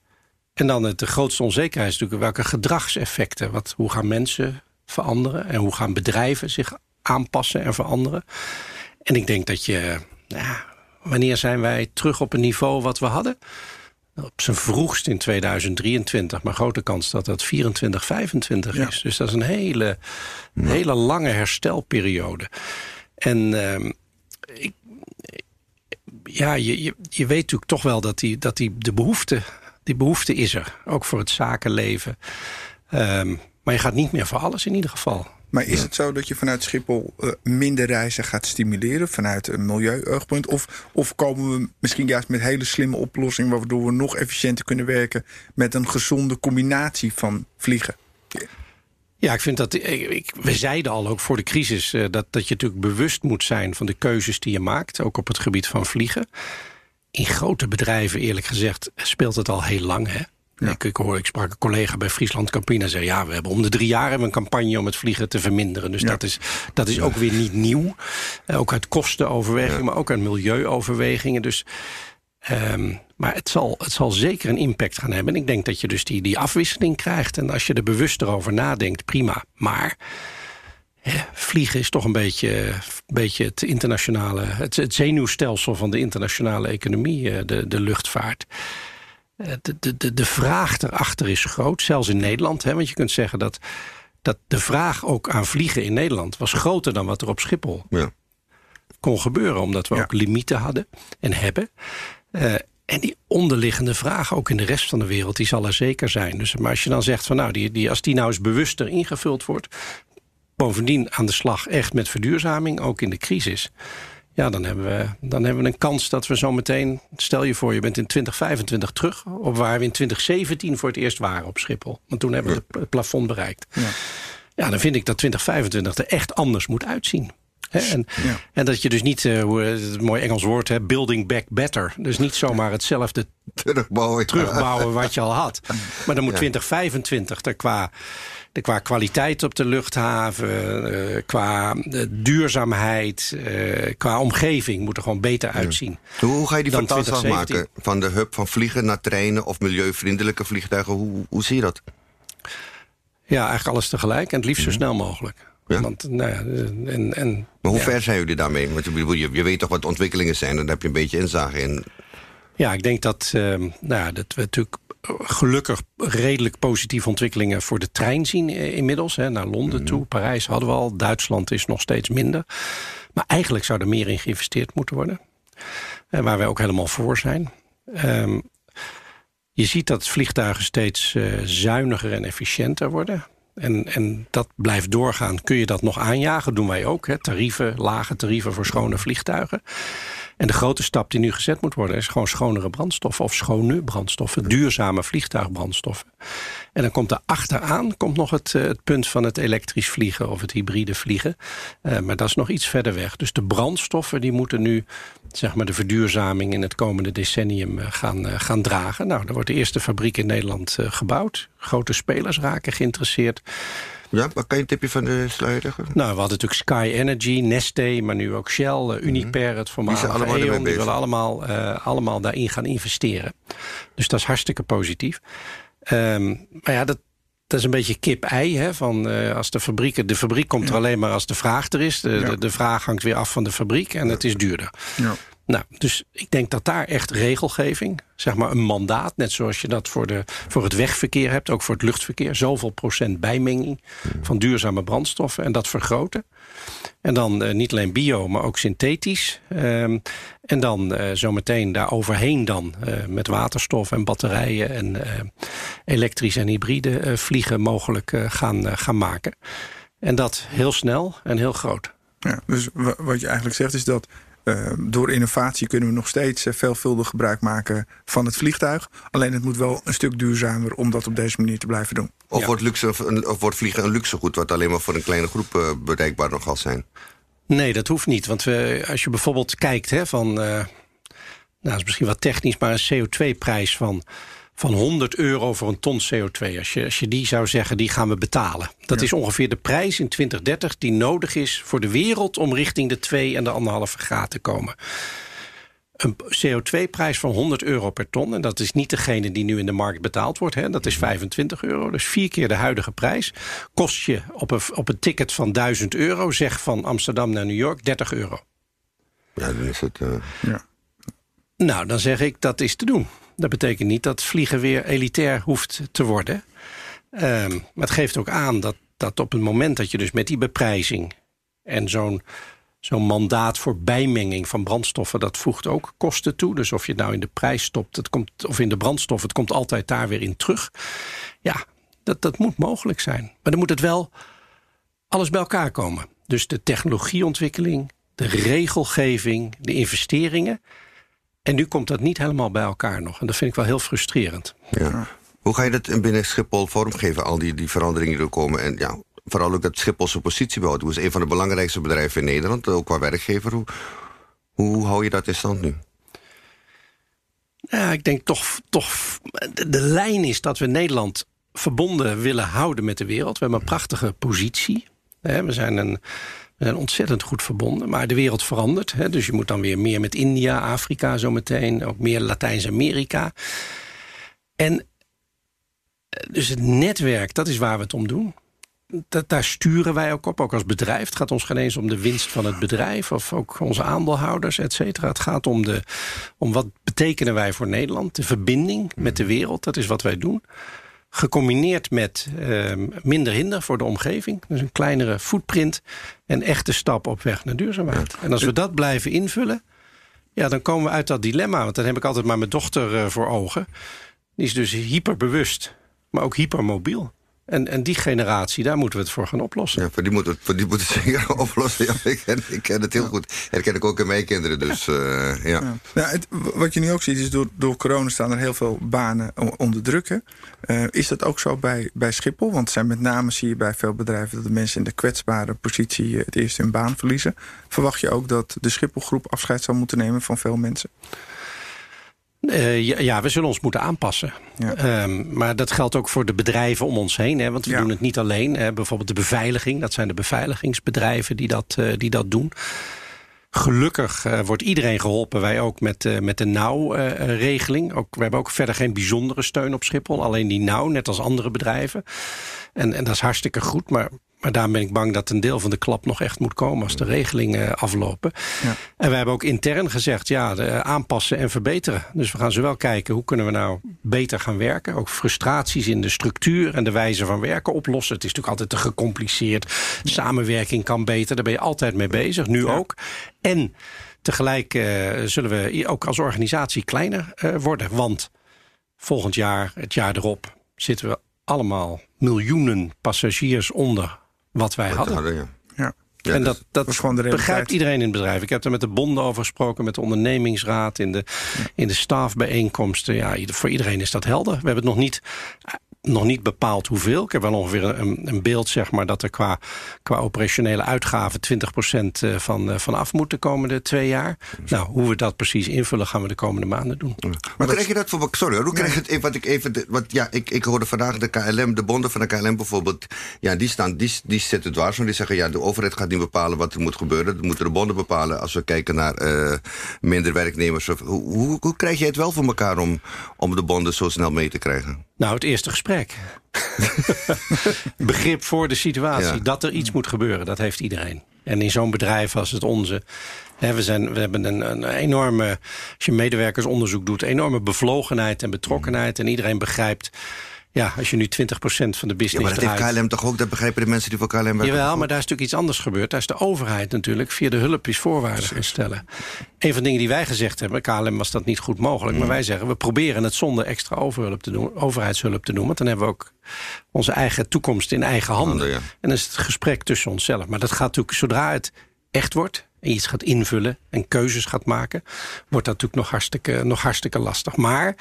En dan het, de grootste onzekerheid is natuurlijk welke gedragseffecten. Wat, hoe gaan mensen veranderen en hoe gaan bedrijven zich aanpassen en veranderen? En ik denk dat je, ja, wanneer zijn wij terug op een niveau wat we hadden? Op zijn vroegst in 2023, maar grote kans dat dat 24, 25 Ja. is. Dus dat is een hele, hele lange herstelperiode. En ehm, ik, ja, je, je, je weet natuurlijk toch wel dat, die, dat die, de behoefte, die behoefte is er. Ook voor het zakenleven. Ehm, maar je gaat niet meer voor alles in ieder geval. Maar is het zo dat je vanuit Schiphol eh, minder reizen gaat stimuleren vanuit een milieuoogpunt? Of, of komen we misschien juist met hele slimme oplossingen waardoor we nog efficiënter kunnen werken met een gezonde combinatie van vliegen? Ja, ik vind dat. Ik, ik- we zeiden al ook voor de crisis eh, dat, dat je natuurlijk bewust moet zijn van de keuzes die je maakt. Ook op het gebied van vliegen. In grote bedrijven, eerlijk gezegd, speelt het al heel lang. Hè? Ik, ik, hoor, ik sprak een collega bij Friesland Campina. zei: Ja, we hebben om de drie jaar hebben een campagne om het vliegen te verminderen. Dus Ja. dat is, dat is ook weer niet nieuw. Eh, ook uit kostenoverwegingen, maar ook uit milieuoverwegingen. Dus. Ehm, maar het zal, het zal zeker een impact gaan hebben. En ik denk dat je dus die, die afwisseling krijgt. En als je er bewuster over nadenkt, prima. Maar vliegen is toch een beetje, een beetje het internationale... Het, het zenuwstelsel van de internationale economie, eh, de, de luchtvaart. Eh, De, de, de, vraag erachter is groot, zelfs in Nederland. Hè, want je kunt zeggen dat, dat de vraag ook aan vliegen in Nederland... was groter dan wat er op Schiphol Ja. kon gebeuren. Omdat we Ja. ook limieten hadden en hebben. Eh, en die onderliggende vraag, ook in de rest van de wereld, die zal er zeker zijn. Dus, maar als je dan zegt van nou, die, die, als die nou eens bewuster ingevuld wordt. Bovendien aan de slag echt met verduurzaming, ook in de crisis. Ja, dan hebben we, dan hebben we een kans dat we zo meteen. Stel je voor, je bent in 2025 terug. Op waar we in 2017 voor het eerst waren op Schiphol. Want toen hebben we het plafond bereikt. Ja. Ja, dan vind ik dat 2025 er echt anders moet uitzien. En, Ja. en dat je dus niet, eh, hoe, het mooi Engels woord, hè, building back better. Dus niet zomaar hetzelfde Terugbouwen. terugbouwen wat je al had. <laughs> Maar dan moet 2025 er qua, de, qua kwaliteit op de luchthaven, eh, qua eh, duurzaamheid, eh, qua omgeving moet er gewoon beter uitzien. Hoe, hoe ga je die vertaalslag 2017? maken? Van de hub van vliegen naar treinen of milieuvriendelijke vliegtuigen? Hoe, hoe zie je dat? Ja, eigenlijk alles tegelijk en het liefst zo snel mogelijk. Ja. Want, nou ja, en, en, Maar hoe ja. ver zijn jullie daarmee? Want je, bedoel, je, je weet toch wat de ontwikkelingen zijn... en daar heb je een beetje inzage in. Ja, ik denk dat, ehm, nou ja, dat we natuurlijk gelukkig redelijk positieve ontwikkelingen voor de trein zien eh, inmiddels. Hè, naar Londen toe, Parijs hadden we al, Duitsland is nog steeds minder. Maar eigenlijk zou er meer in geïnvesteerd moeten worden. En waar wij ook helemaal voor zijn. Ehm, Je ziet dat vliegtuigen steeds uh, zuiniger en efficiënter worden. En, en dat blijft doorgaan. Kun je dat nog aanjagen? Doen wij ook. Hè? Tarieven, lage tarieven voor schone vliegtuigen. En de grote stap die nu gezet moet worden... is gewoon schonere brandstoffen of schone brandstoffen. Duurzame vliegtuigbrandstoffen. En dan komt er achteraan komt nog het, eh, het punt van het elektrisch vliegen... of het hybride vliegen. Uh, maar dat is nog iets verder weg. Dus de brandstoffen die moeten nu zeg maar, de verduurzaming... in het komende decennium uh, gaan, gaan dragen. Nou, er wordt de eerste fabriek in Nederland gebouwd. Grote spelers raken geïnteresseerd. Ja, wat kan je een tipje van de sluiter Nou, we hadden natuurlijk Sky Energy, Neste, maar nu ook Shell, uh, Uniper, het voormalige die allemaal E.ON. Die willen allemaal, uh, allemaal daarin gaan investeren. Dus dat is hartstikke positief. Um, maar ja, dat, dat is een beetje kip-ei. Van, uh, als de, fabrieken, de fabriek komt er alleen maar als de vraag er is. De, ja. de, de, vraag hangt weer af van de fabriek en het is duurder. Ja. Nou, dus ik denk dat daar echt regelgeving, zeg maar een mandaat, net zoals je dat voor, de, voor het wegverkeer hebt, ook voor het luchtverkeer, zoveel procent bijmenging van duurzame brandstoffen en dat vergroten. En dan uh, niet alleen bio, maar ook synthetisch. Um, en dan uh, zometeen daar overheen dan uh, met waterstof en batterijen en elektrisch en hybride vliegen mogelijk gaan, gaan maken. En dat heel snel en heel groot. Ja, dus wat je eigenlijk zegt is dat uh, door innovatie kunnen we nog steeds uh, veelvuldig gebruik maken van het vliegtuig. Alleen het moet wel een stuk duurzamer om dat op deze manier te blijven doen. Of, ja. wordt, luxe, of wordt vliegen een luxegoed wat alleen maar voor een kleine groep uh, bereikbaar nog zal zijn? Nee, dat hoeft niet. Want we, als je bijvoorbeeld kijkt hè, van... nou, dat is misschien wat technisch, maar een CO2-prijs van van 100 euro voor een ton CO2. Als je, als je die zou zeggen, die gaan we betalen. Dat ja. is ongeveer de prijs in 2030 die nodig is voor de wereld... om richting de 2 en de 1,5 graad te komen. Een CO2-prijs van 100 euro per ton. En dat is niet degene die nu in de markt betaald wordt. Hè. Dat is 25 euro. Dus vier keer de huidige prijs. Kost je op een, op een ticket van 1000 euro... zeg van Amsterdam naar New York 30 euro. Ja, dan is het... Uh... Ja. Nou, dan zeg ik, dat is te doen. Dat betekent niet dat vliegen weer elitair hoeft te worden. Um, maar het geeft ook aan dat, dat op het moment dat je dus met die beprijzing... en zo'n zo'n mandaat voor bijmenging van brandstoffen... dat voegt ook kosten toe. Dus of je het nou in de prijs stopt het komt, of in de brandstof... het komt altijd daar weer in terug. Ja, dat, dat moet mogelijk zijn. Maar dan moet het wel alles bij elkaar komen. Dus de technologieontwikkeling, de regelgeving, de investeringen... En nu komt dat niet helemaal bij elkaar nog. En dat vind ik wel heel frustrerend. Ja. Hoe ga je dat binnen Schiphol vormgeven, al die, die veranderingen die er komen? En ja, vooral ook dat Schiphol zijn positie behoudt. Het is een van de belangrijkste bedrijven in Nederland, ook qua werkgever. Hoe, hoe hou je dat in stand nu? Ja, ik denk toch, toch de, de lijn is dat we Nederland verbonden willen houden met de wereld. We hebben een prachtige positie. We zijn een we zijn ontzettend goed verbonden. Maar de wereld verandert. Hè? Dus je moet dan weer meer met India, Afrika zometeen. Ook meer Latijns-Amerika. En eh, dus het netwerk, dat is waar we het om doen. Dat, daar sturen wij ook op, ook als bedrijf. Het gaat ons geen eens om de winst van het bedrijf... of ook onze aandeelhouders, et cetera. Het gaat om, de, om wat betekenen wij voor Nederland. De verbinding met de wereld, dat is wat wij doen gecombineerd met uh, minder hinder voor de omgeving. Dus een kleinere footprint en echte stap op weg naar duurzaamheid. En als we dat blijven invullen, ja, dan komen we uit dat dilemma. Want dan heb ik altijd maar mijn dochter uh, voor ogen. Die is dus hyperbewust, maar ook hypermobiel. En, en die generatie, daar moeten we het voor gaan oplossen. Ja, voor die moeten voor die moet het <laughs> zeker oplossen. Ja, ik, ken, ik ken het heel ja. goed. Dat ken ik ook in mijn kinderen. Dus, ja. Uh, ja. ja. Nou, het, wat je nu ook ziet, is door, door corona staan er heel veel banen onder druk. Uh, is dat ook zo bij, bij Schiphol? Want zijn met name zie je bij veel bedrijven... dat de mensen in de kwetsbare positie het eerst hun baan verliezen. Verwacht je ook dat de Schipholgroep afscheid zal moeten nemen van veel mensen? Uh, ja, ja, we zullen ons moeten aanpassen. Ja. Um, maar dat geldt ook voor de bedrijven om ons heen. Hè, want we ja. doen het niet alleen. Hè, bijvoorbeeld de beveiliging. Dat zijn de beveiligingsbedrijven die dat, uh, die dat doen. Gelukkig uh, wordt iedereen geholpen. Wij ook met, met de nauw-regeling. ook, we hebben ook verder geen bijzondere steun op Schiphol. Alleen die nauw, net als andere bedrijven. En, en dat is hartstikke goed. Maar maar daar ben ik bang dat een deel van de klap nog echt moet komen als de regelingen aflopen. Ja. En we hebben ook intern gezegd, ja, de, aanpassen en verbeteren. Dus we gaan zowel kijken hoe kunnen we nou beter gaan werken. Ook frustraties in de structuur en de wijze van werken oplossen. Het is natuurlijk altijd te gecompliceerd. Samenwerking kan beter, daar ben je altijd mee bezig. Nu ja. ook. En tegelijk uh, zullen we ook als organisatie kleiner uh, worden. Want volgend jaar, het jaar erop, zitten we allemaal miljoenen passagiers onder wat wij hadden. ja. ja. en dat, dat, gewoon de begrijpt iedereen in het bedrijf. Ik heb er met de bonden over gesproken, met de ondernemingsraad, in de, in de stafbijeenkomsten. Ja, voor iedereen is dat helder. We hebben het nog niet nog niet bepaald hoeveel. Ik heb wel ongeveer een, een beeld, zeg maar, dat er qua, qua operationele uitgaven 20% eh, van, eh, van af moet de komende twee jaar. Nou, hoe we dat precies invullen, gaan we de komende maanden doen. Maar krijg je dat voor. Sorry, hoe krijg je het even? Wat ik even. Wat, ja, ik, ik hoorde vandaag de KLM, de bonden van de KLM bijvoorbeeld. Ja, die, staan, die, die zitten dwars. Want die zeggen, ja, de overheid gaat niet bepalen wat er moet gebeuren. Dat moeten de bonden bepalen als we kijken naar uh, minder werknemers. Hoe, hoe, hoe krijg je het wel voor elkaar om, om de bonden zo snel mee te krijgen? Nou, het eerste gesprek. <laughs> Begrip voor de situatie. Dat er iets moet gebeuren, dat heeft iedereen. En in zo'n bedrijf als het onze... Hè, we, zijn, we hebben een, een, enorme, als je medewerkersonderzoek doet... enorme bevlogenheid en betrokkenheid. En iedereen begrijpt ja, als je nu 20% van de business Ja, maar dat heeft KLM toch ook? Dat begrijpen de mensen die voor KLM werken. Jawel, maar daar is natuurlijk iets anders gebeurd. Daar is de overheid natuurlijk via de hulpjes voorwaarden gaan stellen. Een van de dingen die wij gezegd hebben... KLM was dat niet goed mogelijk. Maar mm. wij zeggen, we proberen het zonder extra overhulp te doen, overheidshulp te doen. Want dan hebben we ook onze eigen toekomst in eigen handen. En dan is het gesprek tussen onszelf. Maar dat gaat natuurlijk, zodra het echt wordt en iets gaat invullen en keuzes gaat maken... wordt dat natuurlijk nog hartstikke, nog hartstikke lastig. Maar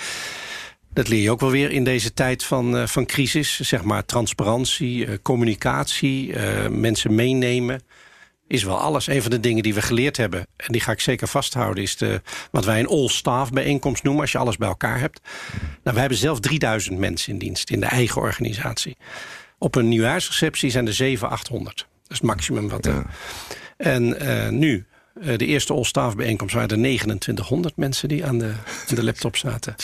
dat leer je ook wel weer in deze tijd van, uh, van crisis. Zeg maar transparantie, uh, communicatie, uh, mensen meenemen. Is wel alles. Een van de dingen die we geleerd hebben, en die ga ik zeker vasthouden, is de, wat wij een all-staff bijeenkomst noemen, als je alles bij elkaar hebt. Nou, wij hebben zelf 3000 mensen in dienst in de eigen organisatie. Op een nieuwjaarsreceptie zijn er 700, 800. Dat is het maximum wat. Ja. En nu de eerste All-Staff bijeenkomst waren er 2900 mensen die aan de, aan de laptop zaten. <laughs>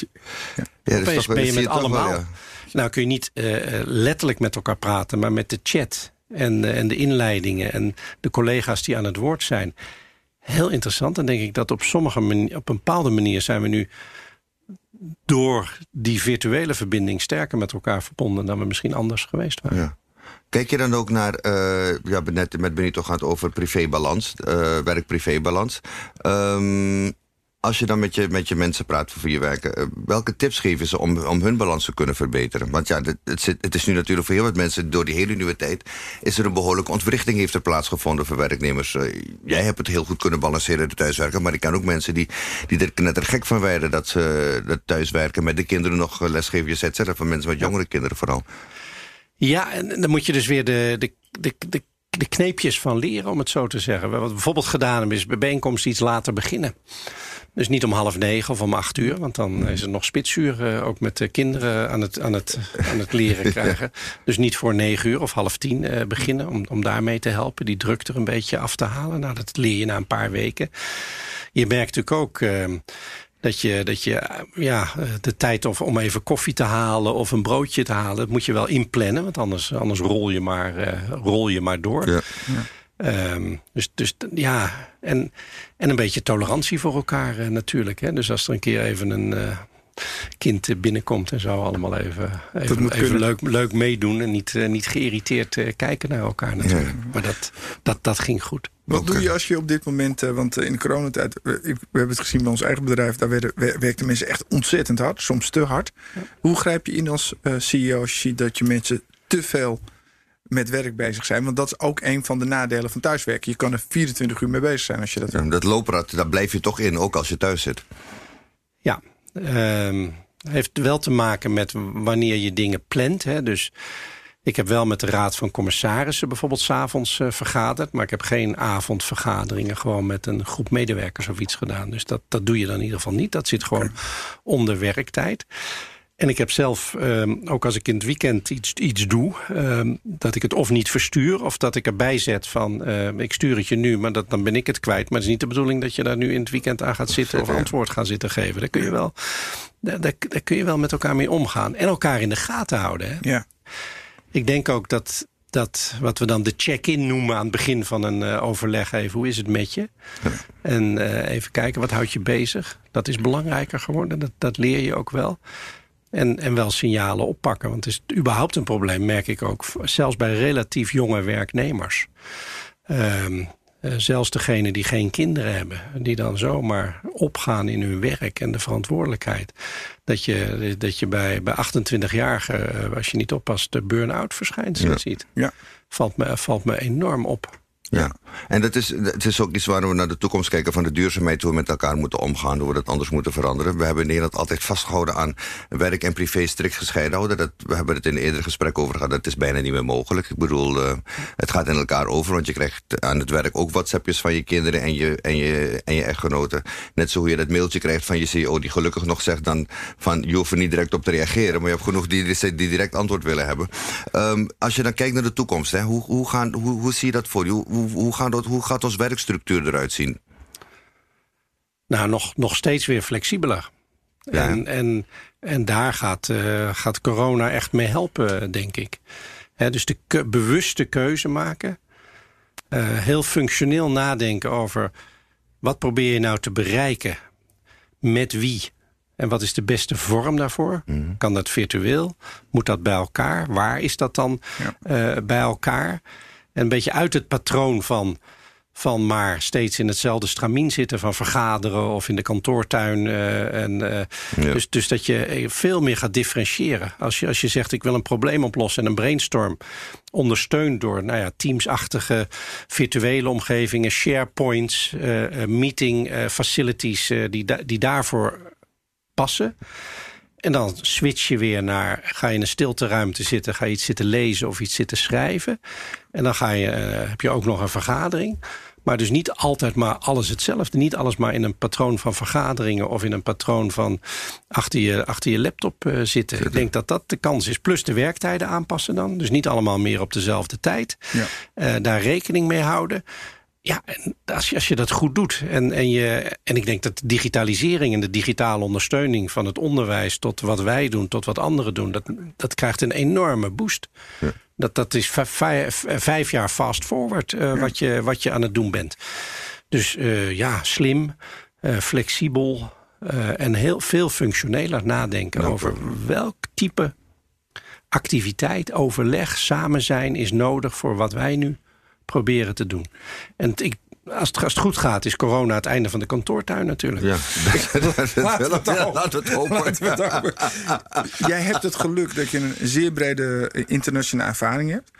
Ja. Ja, Opeens toch, ben je met allemaal. Wel, ja. Nou kun je niet uh, letterlijk met elkaar praten, maar met de chat en, uh, en de inleidingen en de collega's die aan het woord zijn. Heel interessant. Dan denk ik dat op sommige manier, op een bepaalde manier zijn we nu door die virtuele verbinding sterker met elkaar verbonden dan we misschien anders geweest waren. Ja. Kijk je dan ook naar, uh, ja, net met Benito gaat over privébalans, uh, werk-privébalans. Um, als je dan met je, met je mensen praat voor je werken, uh, welke tips geven ze om, om hun balans te kunnen verbeteren? Want ja, het, het, het, is nu natuurlijk voor heel wat mensen, door die hele nieuwe tijd, is er een behoorlijke ontwrichting heeft er plaatsgevonden voor werknemers. jij hebt het heel goed kunnen balanceren, de thuiswerken, maar ik ken ook mensen die, die er net er gek van werden dat ze dat thuiswerken met de kinderen nog lesgeven, et cetera, van mensen met jongere kinderen vooral. Ja, en dan moet je dus weer de, de, de, de, de kneepjes van leren, om het zo te zeggen. Wat we bijvoorbeeld gedaan hebben, is bij bijeenkomst iets later beginnen. Dus niet om half negen of om acht uur, want dan is er nog spitsuur uh, ook met de kinderen aan het, aan het, aan het leren <laughs> krijgen. Dus niet voor negen uur of half tien uh, beginnen, om, om daarmee te helpen, die druk er een beetje af te halen. Nou, dat leer je na een paar weken. Je merkt natuurlijk ook. Dat je, dat je ja, de tijd of, om even koffie te halen of een broodje te halen, dat moet je wel inplannen. Want anders, anders rol, je maar, uh, rol je maar door. Ja. ja. Um, dus, dus ja, en, en een beetje tolerantie voor elkaar uh, natuurlijk. Hè. Dus als er een keer even een uh, kind binnenkomt en zo allemaal even, even, even leuk, leuk meedoen en niet, niet geïrriteerd kijken naar elkaar natuurlijk. Ja. Maar dat, dat, dat ging goed. Wat doe je als je op dit moment, uh, want in de coronatijd, we, we hebben het gezien bij ons eigen bedrijf, daar werden, werkten mensen echt ontzettend hard, soms te hard. Ja. Hoe grijp je in als uh, CEO als je ziet dat je mensen te veel met werk bezig zijn? Want dat is ook een van de nadelen van thuiswerken. Je kan er 24 uur mee bezig zijn als je dat ja, Dat looprad, daar blijf je toch in, ook als je thuis zit. Ja, um, heeft wel te maken met wanneer je dingen plant. Hè? Dus ik heb wel met de Raad van Commissarissen bijvoorbeeld s'avonds uh, vergaderd. Maar ik heb geen avondvergaderingen gewoon met een groep medewerkers of iets gedaan. Dus dat, dat doe je dan in ieder geval niet. Dat zit gewoon onder werktijd. En ik heb zelf, um, ook als ik in het weekend iets, iets doe... Um, dat ik het of niet verstuur of dat ik erbij zet van... Uh, ik stuur het je nu, maar dat, dan ben ik het kwijt. Maar het is niet de bedoeling dat je daar nu in het weekend aan gaat zitten... of antwoord gaat zitten geven. Daar kun je wel, daar, kun je wel met elkaar mee omgaan. En elkaar in de gaten houden. Hè? Ja. Ik denk ook dat, dat wat we dan de check-in noemen aan het begin van een uh, overleg. Even, hoe is het met je? Ja. En uh, even kijken, wat houdt je bezig? Dat is belangrijker geworden, dat, dat leer je ook wel. En, en wel signalen oppakken. Want het is überhaupt een probleem, merk ik ook. Zelfs bij relatief jonge werknemers. Um, zelfs degenen die geen kinderen hebben, die dan zomaar opgaan in hun werk en de verantwoordelijkheid. Dat je, dat je bij, bij 28-jarigen, als je niet oppast, de burn-out verschijnselen ziet. Ja. Valt, me, valt me enorm op. Ja, en dat is, het is ook iets waar we naar de toekomst kijken van de duurzaamheid, hoe we met elkaar moeten omgaan, hoe we dat anders moeten veranderen. We hebben in Nederland altijd vastgehouden aan werk en privé strikt gescheiden houden. Dat, we hebben het in een eerder gesprek over gehad, dat is bijna niet meer mogelijk. Ik bedoel, uh, het gaat in elkaar over, want je krijgt aan het werk ook WhatsAppjes van je kinderen en je, en je, en je echtgenoten. Net zo hoe je dat mailtje krijgt van je CEO, die gelukkig nog zegt dan van je hoeft er niet direct op te reageren, maar je hebt genoeg die, die direct antwoord willen hebben. Um, als je dan kijkt naar de toekomst, hè, hoe, hoe, gaan, hoe, hoe zie je dat voor je? Hoe, hoe, gaat, dat, hoe gaat ons werkstructuur eruit zien? Nou, nog, nog steeds weer flexibeler. Ja. En, en, en daar gaat, uh, gaat corona echt mee helpen, denk ik. He, dus de ke bewuste keuze maken. Uh, heel functioneel nadenken over wat probeer je nou te bereiken? Met wie? En wat is de beste vorm daarvoor? Mm. Kan dat virtueel? Moet dat bij elkaar? Waar is dat dan ja. uh, bij elkaar? En een beetje uit het patroon van, van maar steeds in hetzelfde stramien zitten... van vergaderen of in de kantoortuin. Uh, en, uh, dus, dus dat je veel meer gaat differentiëren. Als je, als je zegt, ik wil een probleem oplossen en een brainstorm... ondersteund door nou ja, teamsachtige virtuele omgevingen... sharepoints, uh, meeting facilities die, die daarvoor passen... En dan switch je weer naar, ga je in een stilte ruimte zitten... ga je iets zitten lezen of iets zitten schrijven. En dan ga je, uh, heb je ook nog een vergadering. Maar dus niet altijd maar alles hetzelfde. Niet alles maar in een patroon van vergaderingen... of in een patroon van achter je, achter je laptop uh, zitten. Ik denk dat dat de kans is. Plus de werktijden aanpassen dan. Dus niet allemaal meer op dezelfde tijd. Ja. Uh, daar rekening mee houden. Ja, en als je, als je dat goed doet. En, en, je, en ik denk dat de digitalisering en de digitale ondersteuning van het onderwijs tot wat wij doen, tot wat anderen doen, dat, dat krijgt een enorme boost. Ja. Dat, dat is vijf, vijf jaar fast forward uh, ja. wat, je, wat je aan het doen bent. Dus uh, ja, slim, uh, flexibel en heel veel functioneler nadenken over welk type activiteit, overleg, samen zijn is nodig voor wat wij nu proberen te doen. En ik, als het, als het goed gaat, is corona het einde van de kantoortuin natuurlijk. Ja, laten, <laughs> we het, laten we het hopen. <laughs> Jij hebt het geluk dat je een zeer brede internationale ervaring hebt.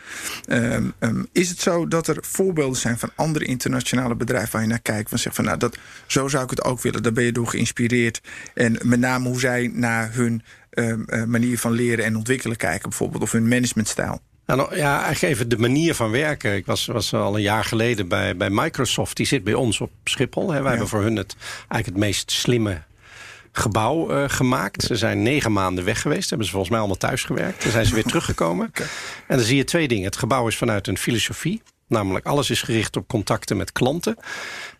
Um, um, is het zo dat er voorbeelden zijn van andere internationale bedrijven waar je naar kijkt? Van zegt van nou, dat, zo zou ik het ook willen. Daar ben je door geïnspireerd. En met name hoe zij naar hun um, uh, manier van leren en ontwikkelen kijken, bijvoorbeeld, of hun managementstijl. Nou, ja, eigenlijk even de manier van werken. Ik was, was al een jaar geleden bij, bij Microsoft. Die zit bij ons op Schiphol. Hè. Wij ja. hebben voor hun het, eigenlijk het meest slimme gebouw uh, gemaakt. Ze zijn negen maanden weg geweest. Hebben ze volgens mij allemaal thuis gewerkt. Dan zijn ze weer <laughs> teruggekomen. Okay. En dan zie je twee dingen. Het gebouw is vanuit een filosofie. Namelijk alles is gericht op contacten met klanten.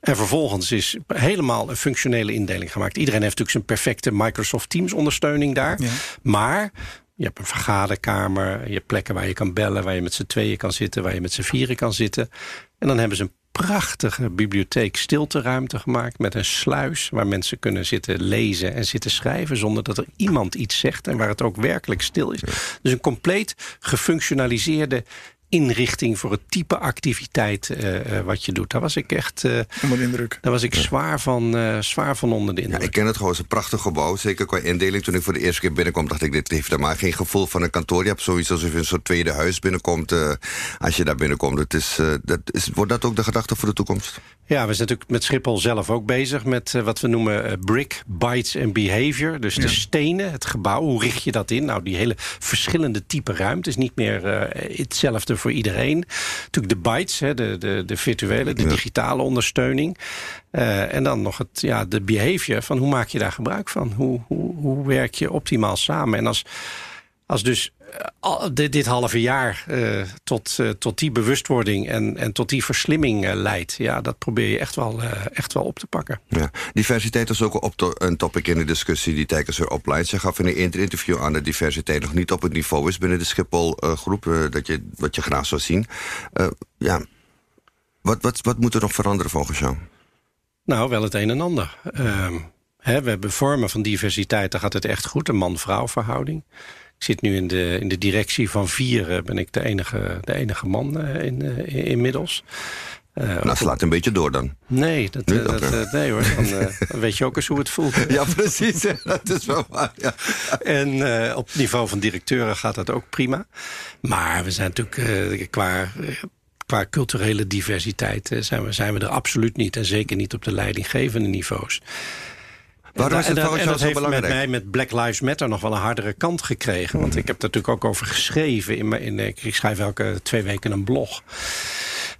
En vervolgens is helemaal een functionele indeling gemaakt. Iedereen heeft natuurlijk zijn perfecte Microsoft Teams ondersteuning daar. Ja. Maar je hebt een vergaderkamer, je hebt plekken waar je kan bellen... waar je met z'n tweeën kan zitten, waar je met z'n vieren kan zitten. En dan hebben ze een prachtige bibliotheek stilteruimte gemaakt... met een sluis waar mensen kunnen zitten lezen en zitten schrijven... zonder dat er iemand iets zegt en waar het ook werkelijk stil is. Dus een compleet gefunctionaliseerde inrichting voor het type activiteit uh, wat je doet. Daar was ik echt uh, onder de indruk. Daar was ik zwaar, van, uh, zwaar van onder de indruk. Ja, ik ken het gewoon, het is een prachtig gebouw. Zeker qua indeling. Toen ik voor de eerste keer binnenkwam, dacht ik, dit heeft helemaal geen gevoel van een kantoor. Je hebt zoiets alsof je een soort tweede huis binnenkomt. als je daar binnenkomt. Het is, dat is, wordt dat ook de gedachte voor de toekomst? Ja, we zijn natuurlijk met Schiphol zelf ook bezig met wat we noemen brick, bytes en behavior. Dus ja. de stenen, het gebouw, hoe richt je dat in? Nou, die hele verschillende type ruimte is niet meer hetzelfde voor iedereen. Natuurlijk de bytes, hè, de, de, de virtuele, de digitale ondersteuning. Uh, en dan nog het, ja, de behavior van hoe maak je daar gebruik van? Hoe, hoe, hoe werk je optimaal samen? En als, als dus dit, dit halve jaar uh, tot, uh, tot die bewustwording en, en tot die verslimming leidt. Ja, dat probeer je echt wel, echt wel op te pakken. Ja. Diversiteit is ook op to een topic in de discussie die tijdens weer opleidt. Ze gaf in een interview aan dat diversiteit nog niet op het niveau is binnen de Schiphol-groep. dat je, wat je graag zou zien. ja. wat, wat, wat moet er nog veranderen volgens jou? Nou, wel het een en ander. Ehm, hè, we hebben vormen van diversiteit, daar gaat het echt goed. Een man-vrouw verhouding. Ik zit nu in de, in de directie van vier, ben ik de enige, de enige man in, in, inmiddels. Uh, nou, slaat een beetje door dan. Nee, dat, nee, dat, nee hoor. Dan, <laughs> dan, weet je ook eens hoe het voelt. Ja, precies. dat is wel waar. Ja. En op het niveau van directeuren gaat dat ook prima. Maar we zijn natuurlijk qua qua culturele diversiteit zijn, we, zijn we er absoluut niet. En zeker niet op de leidinggevende niveaus. Waarom is het heeft met mij met Black Lives Matter nog wel een hardere kant gekregen. Want ik heb er natuurlijk ook over geschreven. In, in, ik schrijf elke twee weken een blog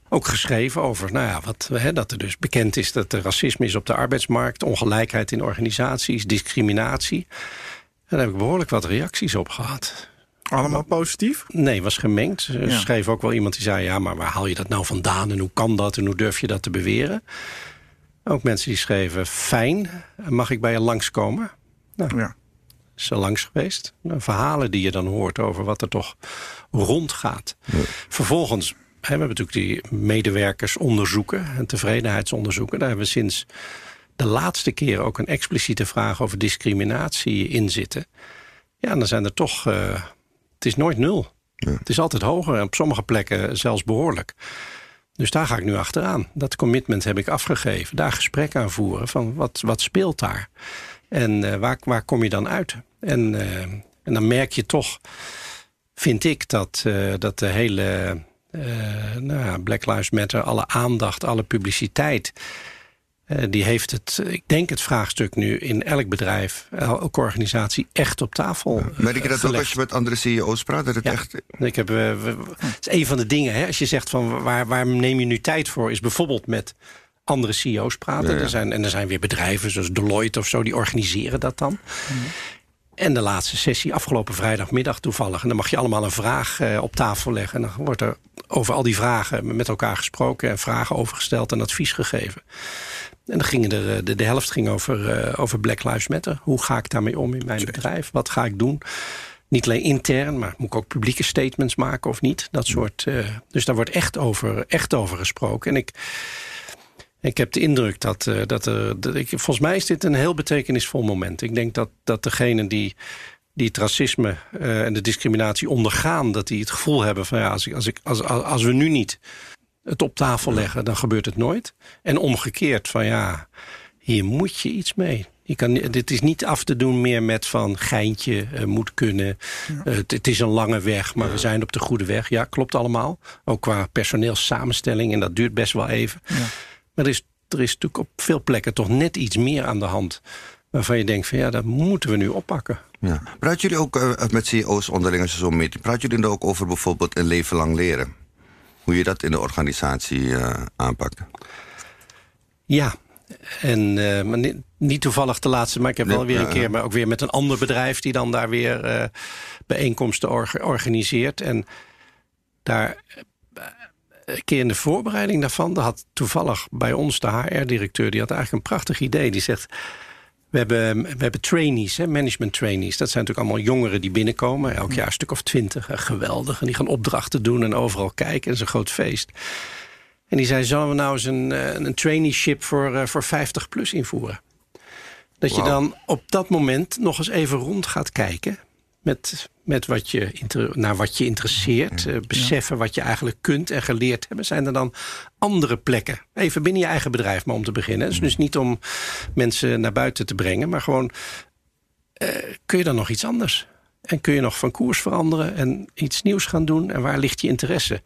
ook geschreven over nou ja, wat, hè, dat er dus bekend is dat er racisme is op de arbeidsmarkt, ongelijkheid in organisaties, discriminatie. En daar heb ik behoorlijk wat reacties op gehad. Allemaal positief? Nee, was gemengd. Er schreef ook wel iemand die zei: ja, maar waar haal je dat nou vandaan en hoe kan dat en hoe durf je dat te beweren? Ook mensen die schreven, fijn, mag ik bij je langskomen? Nou, ja. is er langs geweest. Nou, verhalen die je dan hoort over wat er toch rondgaat. Ja. Vervolgens we hebben natuurlijk die medewerkersonderzoeken en tevredenheidsonderzoeken. Daar hebben we sinds de laatste keer ook een expliciete vraag over discriminatie in zitten. Ja, dan zijn er toch. Uh, het is nooit nul. Ja. Het is altijd hoger en op sommige plekken zelfs behoorlijk. Dus daar ga ik nu achteraan. Dat commitment heb ik afgegeven. Daar gesprek aan voeren van wat, wat speelt daar? En uh, waar, waar kom je dan uit? En, uh, en dan merk je toch, vind ik, dat, uh, dat de hele nou, Black Lives Matter, alle aandacht, alle publiciteit eh, die heeft het, ik denk het vraagstuk nu in elk bedrijf, elke organisatie echt op tafel. Ja. Merk je dat ook als je met andere CEO's praat? Dat het echt... ik heb, het is een van de dingen, hè, als je zegt van waar, waar neem je nu tijd voor, is bijvoorbeeld met andere CEO's praten. Er zijn, en er zijn weer bedrijven zoals Deloitte of zo, die organiseren dat dan. En de laatste sessie, afgelopen vrijdagmiddag toevallig. En dan mag je allemaal een vraag op tafel leggen. En dan wordt er over al die vragen met elkaar gesproken... en vragen overgesteld en advies gegeven. En dan gingen er, eh, de, de helft ging over, uh, over Black Lives Matter. Hoe ga ik daarmee om in mijn bedrijf? Wat ga ik doen? Niet alleen intern, maar moet ik ook publieke statements maken of niet? Dat soort. Uh, dus daar wordt echt over, echt over gesproken. En ik, ik heb de indruk dat, uh, dat er. Dat ik, volgens mij is dit een heel betekenisvol moment. Ik denk dat, dat degenen die, die het racisme uh, en de discriminatie ondergaan, dat die het gevoel hebben van ja, als, ik, als, ik, als, als we nu niet het op tafel leggen, dan gebeurt het nooit. En omgekeerd van ja, hier moet je iets mee. Je kan, dit is niet af te doen meer met van geintje, uh, moet kunnen. Uh, het, is een lange weg, maar we zijn op de goede weg. Ja, klopt allemaal. Ook qua personeelssamenstelling en dat duurt best wel even. Ja. Maar er is, er is natuurlijk op veel plekken toch net iets meer aan de hand. Waarvan je denkt van ja, dat moeten we nu oppakken. Ja. Praat jullie ook uh, met CEO's onderling als je zo meet? Praat jullie er ook over bijvoorbeeld een leven lang leren? Hoe je dat in de organisatie uh, aanpakt. Ja, en uh, maar niet, niet, toevallig de laatste, maar ik heb wel weer een keer, maar ook weer met een ander bedrijf die dan daar weer uh, bijeenkomsten organiseert. En daar een keer in de voorbereiding daarvan, daar had toevallig bij ons de HR-directeur, die had eigenlijk een prachtig idee. Die zegt. We hebben, we hebben trainees, hè, management trainees. Dat zijn natuurlijk allemaal jongeren die binnenkomen. Elk jaar een stuk of twintig. Geweldig. En die gaan opdrachten doen en overal kijken. Het is een groot feest. En die zei, zullen we nou eens een, eh, een traineeship voor, uh, voor 50 plus invoeren? Dat je dan op dat moment nog eens even rond gaat kijken met, met wat je, naar wat je interesseert. Uh, beseffen wat je eigenlijk kunt en geleerd hebben. Zijn er dan andere plekken? Even binnen je eigen bedrijf maar om te beginnen. Dus, dus niet om mensen naar buiten te brengen. Maar gewoon, uh, kun je dan nog iets anders? En kun je nog van koers veranderen en iets nieuws gaan doen? En waar ligt je interesse?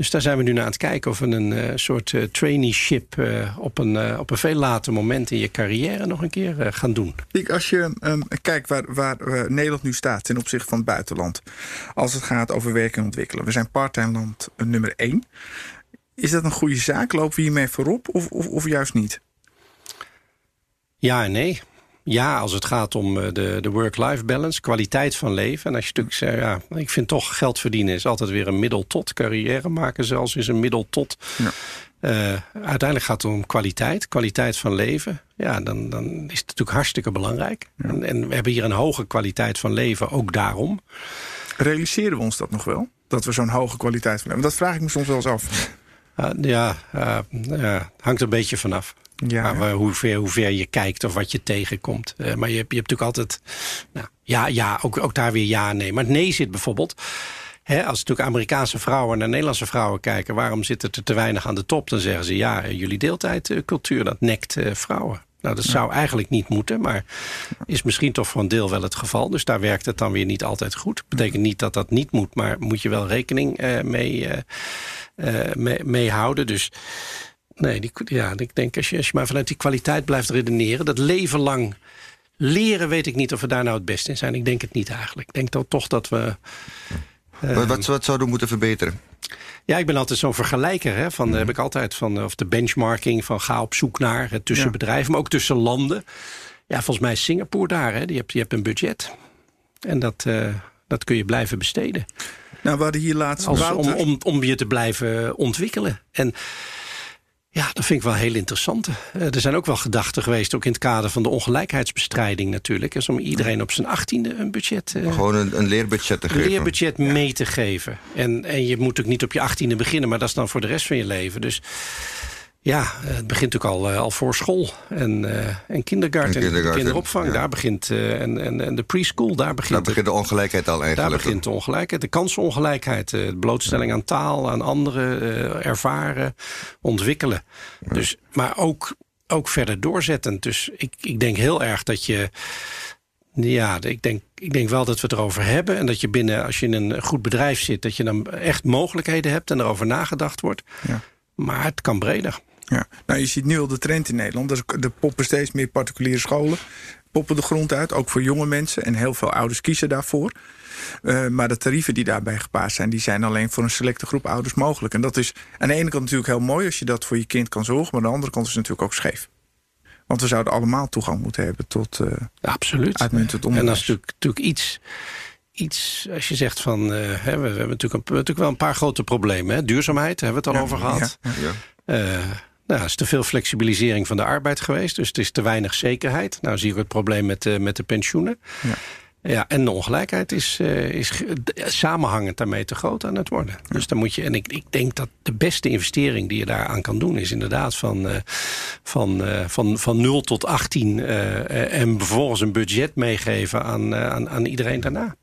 Dus daar zijn we nu naar aan het kijken of we een uh, soort uh, traineeship uh, op, een, op een veel later moment in je carrière nog een keer gaan doen. Ik, als je um, kijkt waar, waar Nederland nu staat ten opzichte van het buitenland, als het gaat over werken en ontwikkelen. We zijn parttime land nummer één. Is dat een goede zaak? Lopen we hiermee voorop of, of, of juist niet? Ja en nee. Ja, als het gaat om eh, de, de work-life balance, kwaliteit van leven. En als je natuurlijk zegt, ja, ik vind toch geld verdienen is altijd weer een middel tot. Carrière maken zelfs is een middel tot. Ja. Uh, uiteindelijk gaat het om kwaliteit, kwaliteit van leven. Ja, dan, dan is het natuurlijk hartstikke belangrijk. En, en, we hebben hier een hoge kwaliteit van leven, ook daarom. Realiseren we ons dat nog wel? Dat we zo'n hoge kwaliteit van leven? Dat vraag ik me soms wel eens af. Uh, ja, uh, hangt een beetje vanaf. Ja, maar hoe, ver, hoe ver je kijkt of wat je tegenkomt. Uh, maar je, je hebt natuurlijk altijd. Nou, ja, ja ook, ook daar weer ja, nee. Maar nee zit bijvoorbeeld. Als natuurlijk Amerikaanse vrouwen naar Nederlandse vrouwen kijken... waarom zit er te weinig aan de top? Dan zeggen ze, ja, jullie deeltijdcultuur, dat nekt vrouwen. Nou, dat zou eigenlijk niet moeten, maar is misschien toch voor een deel wel het geval. Dus daar werkt het dan weer niet altijd goed. Betekent niet dat dat niet moet, maar moet je wel rekening uh, mee, uh, mee, mee, houden. Dus nee, die, ja, ik denk als je, als je maar vanuit die kwaliteit blijft redeneren... dat leven lang leren weet ik niet of we daar nou het beste in zijn. Ik denk het niet eigenlijk. Ik denk dan toch dat we... wat, wat, wat zouden we moeten verbeteren? Ja, ik ben altijd zo'n vergelijker. Hè, van, mm heb ik altijd van, of de benchmarking van ga op zoek naar het tussen ja. bedrijven, maar ook tussen landen. Ja, volgens mij is Singapore daar. Hè, die, hebt, die hebt een budget. En dat, uh, dat kun je blijven besteden. Nou, we hadden hier laatst Als, om, om, om je te blijven ontwikkelen. En ja, dat vind ik wel heel interessant. Uh, er zijn ook wel gedachten geweest, ook in het kader van de ongelijkheidsbestrijding natuurlijk. Is om iedereen op zijn achttiende een budget... Uh, Gewoon een, een, leerbudget te een geven. Een leerbudget ja. mee te geven. En, en je moet ook niet op je achttiende beginnen, maar dat is dan voor de rest van je leven. Dus ja, het begint natuurlijk al, uh, al voor school. En, uh, en kindergarten, en kinderopvang, ja. daar begint... Uh, en, en, en de preschool, daar begint... Daar begint de ongelijkheid al eigenlijk. Daar begint de ongelijkheid, de kansenongelijkheid. de blootstelling aan taal, aan anderen, ervaren, ontwikkelen. Ja. Dus, maar ook, ook verder doorzetten. Dus ik, ik denk heel erg dat je... Ja, ik denk, ik denk wel dat we het erover hebben. En dat je binnen, als je in een goed bedrijf zit... dat je dan echt mogelijkheden hebt en erover nagedacht wordt. Ja. Maar het kan breder. Ja. Nou, je ziet nu al de trend in Nederland. Er poppen steeds meer particuliere scholen. Poppen de grond uit, ook voor jonge mensen. En heel veel ouders kiezen daarvoor. Uh, maar de tarieven die daarbij gepaard zijn... die zijn alleen voor een selecte groep ouders mogelijk. En dat is aan de ene kant natuurlijk heel mooi... als je dat voor je kind kan zorgen. Maar aan de andere kant is het natuurlijk ook scheef. Want we zouden allemaal toegang moeten hebben tot uh, ja, absoluut. uitmuntend onderwijs. En dat is natuurlijk, natuurlijk iets iets, als je zegt van... Uh, hè, we, hebben natuurlijk, een, natuurlijk wel een paar grote problemen. Hè? Duurzaamheid, hebben we het al ja, over gehad. Ja, ja. Uh, nou, is te veel flexibilisering van de arbeid geweest. Dus het is te weinig zekerheid. Nou zie ik het probleem met, uh, met de pensioenen. Ja. Ja, en de ongelijkheid is, uh, is samenhangend daarmee te groot aan het worden. Ja. Dus dan moet je, en ik, ik denk dat de beste investering die je daaraan kan doen, is inderdaad van, uh, van, uh, van, van 0 tot 18 en vervolgens een budget meegeven aan, aan, aan iedereen daarna.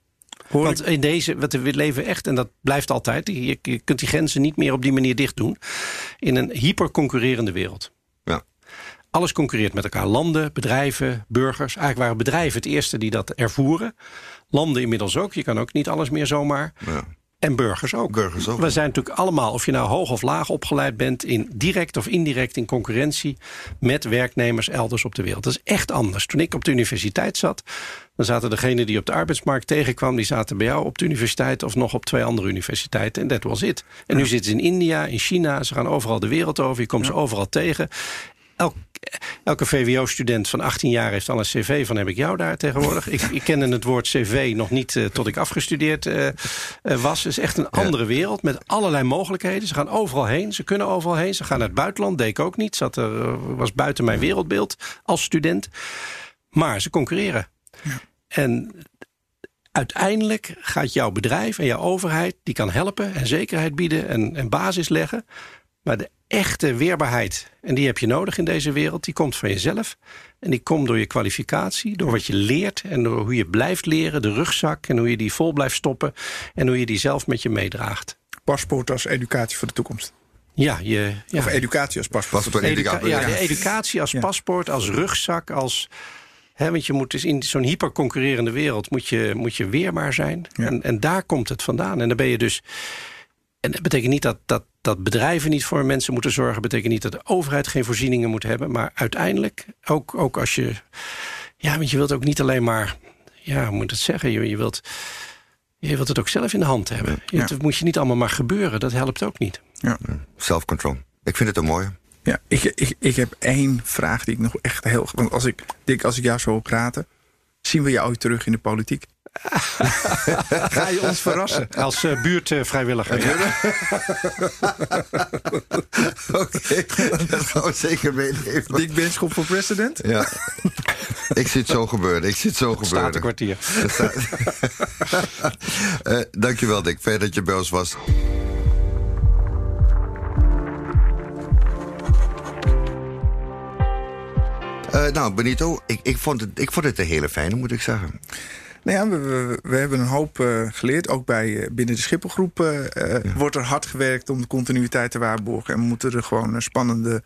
Hoor Want in deze, wat we leven echt, en dat blijft altijd, je, je kunt die grenzen niet meer op die manier dicht doen, in een hyperconcurrerende wereld. Ja. Alles concurreert met elkaar. Landen, bedrijven, burgers. Eigenlijk waren bedrijven het eerste die dat ervoeren. Landen inmiddels ook. Je kan ook niet alles meer zomaar. Ja. En burgers ook. Burgers ook. We zijn natuurlijk allemaal, of je nou hoog of laag opgeleid bent... in direct of indirect in concurrentie met werknemers elders op de wereld. Dat is echt anders. Toen ik op de universiteit zat... dan zaten degenen die op de arbeidsmarkt tegenkwam... die zaten bij jou op de universiteit of nog op twee andere universiteiten. En dat was it. En nu zitten ze in India, in China. Ze gaan overal de wereld over. Je komt ze overal tegen. Elk, elke VWO-student van 18 jaar heeft al een cv van heb ik jou daar tegenwoordig. ik, ik kende het woord cv nog niet uh, tot ik afgestudeerd uh, uh, was. Het is echt een andere wereld met allerlei mogelijkheden. Ze gaan overal heen, ze kunnen overal heen. Ze gaan naar het buitenland, deed ik ook niet. Zat er, was buiten mijn wereldbeeld als student. Maar ze concurreren. Ja. En uiteindelijk gaat jouw bedrijf en jouw overheid... die kan helpen en zekerheid bieden en, en basis leggen... Maar de echte weerbaarheid, en die heb je nodig in deze wereld... die komt van jezelf. En die komt door je kwalificatie, door wat je leert... en door hoe je blijft leren, de rugzak... en hoe je die vol blijft stoppen... en hoe je die zelf met je meedraagt. Paspoort als educatie voor de toekomst. Ja, je, ja. Of educatie als paspoort. paspoort Educa ja, de educatie als paspoort, als rugzak, als... He, want je moet dus in zo'n hyperconcurrerende wereld... moet je, moet je weerbaar zijn. Ja. En, en daar komt het vandaan. En dan ben je dus... En dat betekent niet dat, dat, dat bedrijven niet voor mensen moeten zorgen. Dat betekent niet dat de overheid geen voorzieningen moet hebben. Maar uiteindelijk, ook, ook als je... Ja, want je wilt ook niet alleen maar... Ja, hoe moet ik het zeggen? Je, je, wilt, je wilt het ook zelf in de hand hebben. Ja. Het moet je niet allemaal maar gebeuren. Dat helpt ook niet. Ja. Self-control. Ik vind het een mooie. Ja, ik, ik, ik heb één vraag die ik nog echt heel... Want als ik, Dick, als ik jou zo hoor praten... zien we jou ooit terug in de politiek? <laughs> Ga je ons verrassen als uh, buurtvrijwilliger? <laughs> Oké, okay, dat gaan we zeker meenemen. Dick Benschop voor president? Ja. Ik zie het zo gebeuren. Ik zie het zo het gebeuren. Staat een kwartier. uh, <laughs> dankjewel, Dick. Fijn dat je bij ons was. Uh, nou, Benito, ik, ik, vond het, ik vond het een hele fijne, moet ik zeggen. Nou ja, we, we, hebben een hoop uh, geleerd. Ook bij, uh, binnen de Schipholgroep uh, ja. wordt er hard gewerkt om de continuïteit te waarborgen. En moeten er gewoon spannende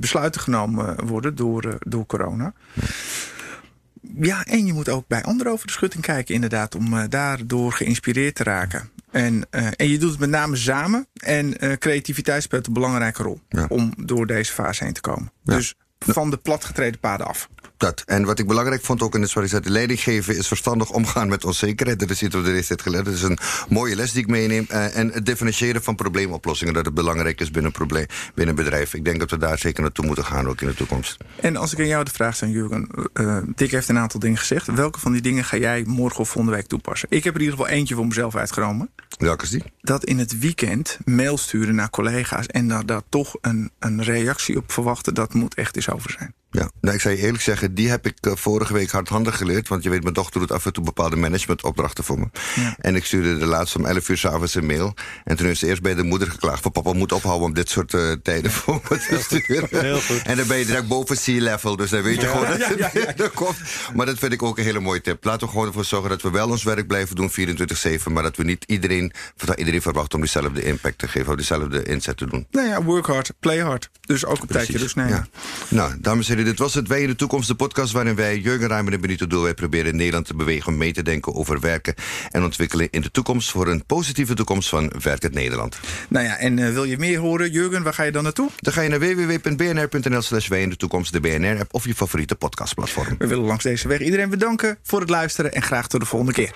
besluiten genomen worden door, door corona. Ja. ja. en je moet ook bij anderen over de schutting kijken, inderdaad, om daardoor geïnspireerd te raken. En, en je doet het met name samen. En creativiteit speelt een belangrijke rol ja. om door deze fase heen te komen. Dus van de platgetreden paden af. Dat. En wat ik belangrijk vond ook in de leiding geven is verstandig omgaan met onzekerheid. Dat is iets wat we de tijd geleerd. Dat is een mooie les die ik meeneem. Uh, en het differentiëren van probleemoplossingen, dat het belangrijk is binnen, probleem, binnen een bedrijf. Ik denk dat we daar zeker naartoe moeten gaan, ook in de toekomst. En als ik aan jou de vraag stel, Jurgen. Uh, Dick heeft een aantal dingen gezegd. Welke van die dingen ga jij morgen of volgende week toepassen? Ik heb er in ieder geval eentje voor mezelf uitgenomen. Welke is die? Dat in het weekend mail sturen naar collega's en daar, daar toch een, een reactie op verwachten, dat moet echt eens over zijn. Ja, nou, ik zou je eerlijk zeggen, die heb ik uh, vorige week hardhandig geleerd. Want je weet, mijn dochter doet af en toe bepaalde managementopdrachten voor me. Ja. En ik stuurde de laatste om 11 uur s'avonds een mail. En toen is ze eerst bij de moeder geklaagd: van papa moet ophouden om dit soort uh, tijden <laughs> voor me te sturen. Heel goed. En dan ben je direct boven sea level. Dus dan weet je ja. gewoon dat het ja, <laughs> komt. Maar dat vind ik ook een hele mooie tip. Laten we gewoon ervoor zorgen dat we wel ons werk blijven doen 24-7. Maar dat we niet iedereen, dat iedereen verwacht om dezelfde impact te geven. Of dezelfde inzet te doen. Nou ja, work hard, play hard. Dus ook op tijdje dus nee. Ja. Nou, dames en heren, dit was het. Wij in de toekomst, de podcast waarin wij, Jurgen Ruimer en Benito Doel, wij proberen Nederland te bewegen om mee te denken over werken en ontwikkelen in de toekomst voor een positieve toekomst van Werkend Nederland. Nou ja, en uh, wil je meer horen, Jurgen, waar ga je dan naartoe? Dan ga je naar www.bnr.nl slash wij in de toekomst, de BNR-app of je favoriete podcastplatform. We willen langs deze weg iedereen bedanken voor het luisteren en graag tot de volgende keer.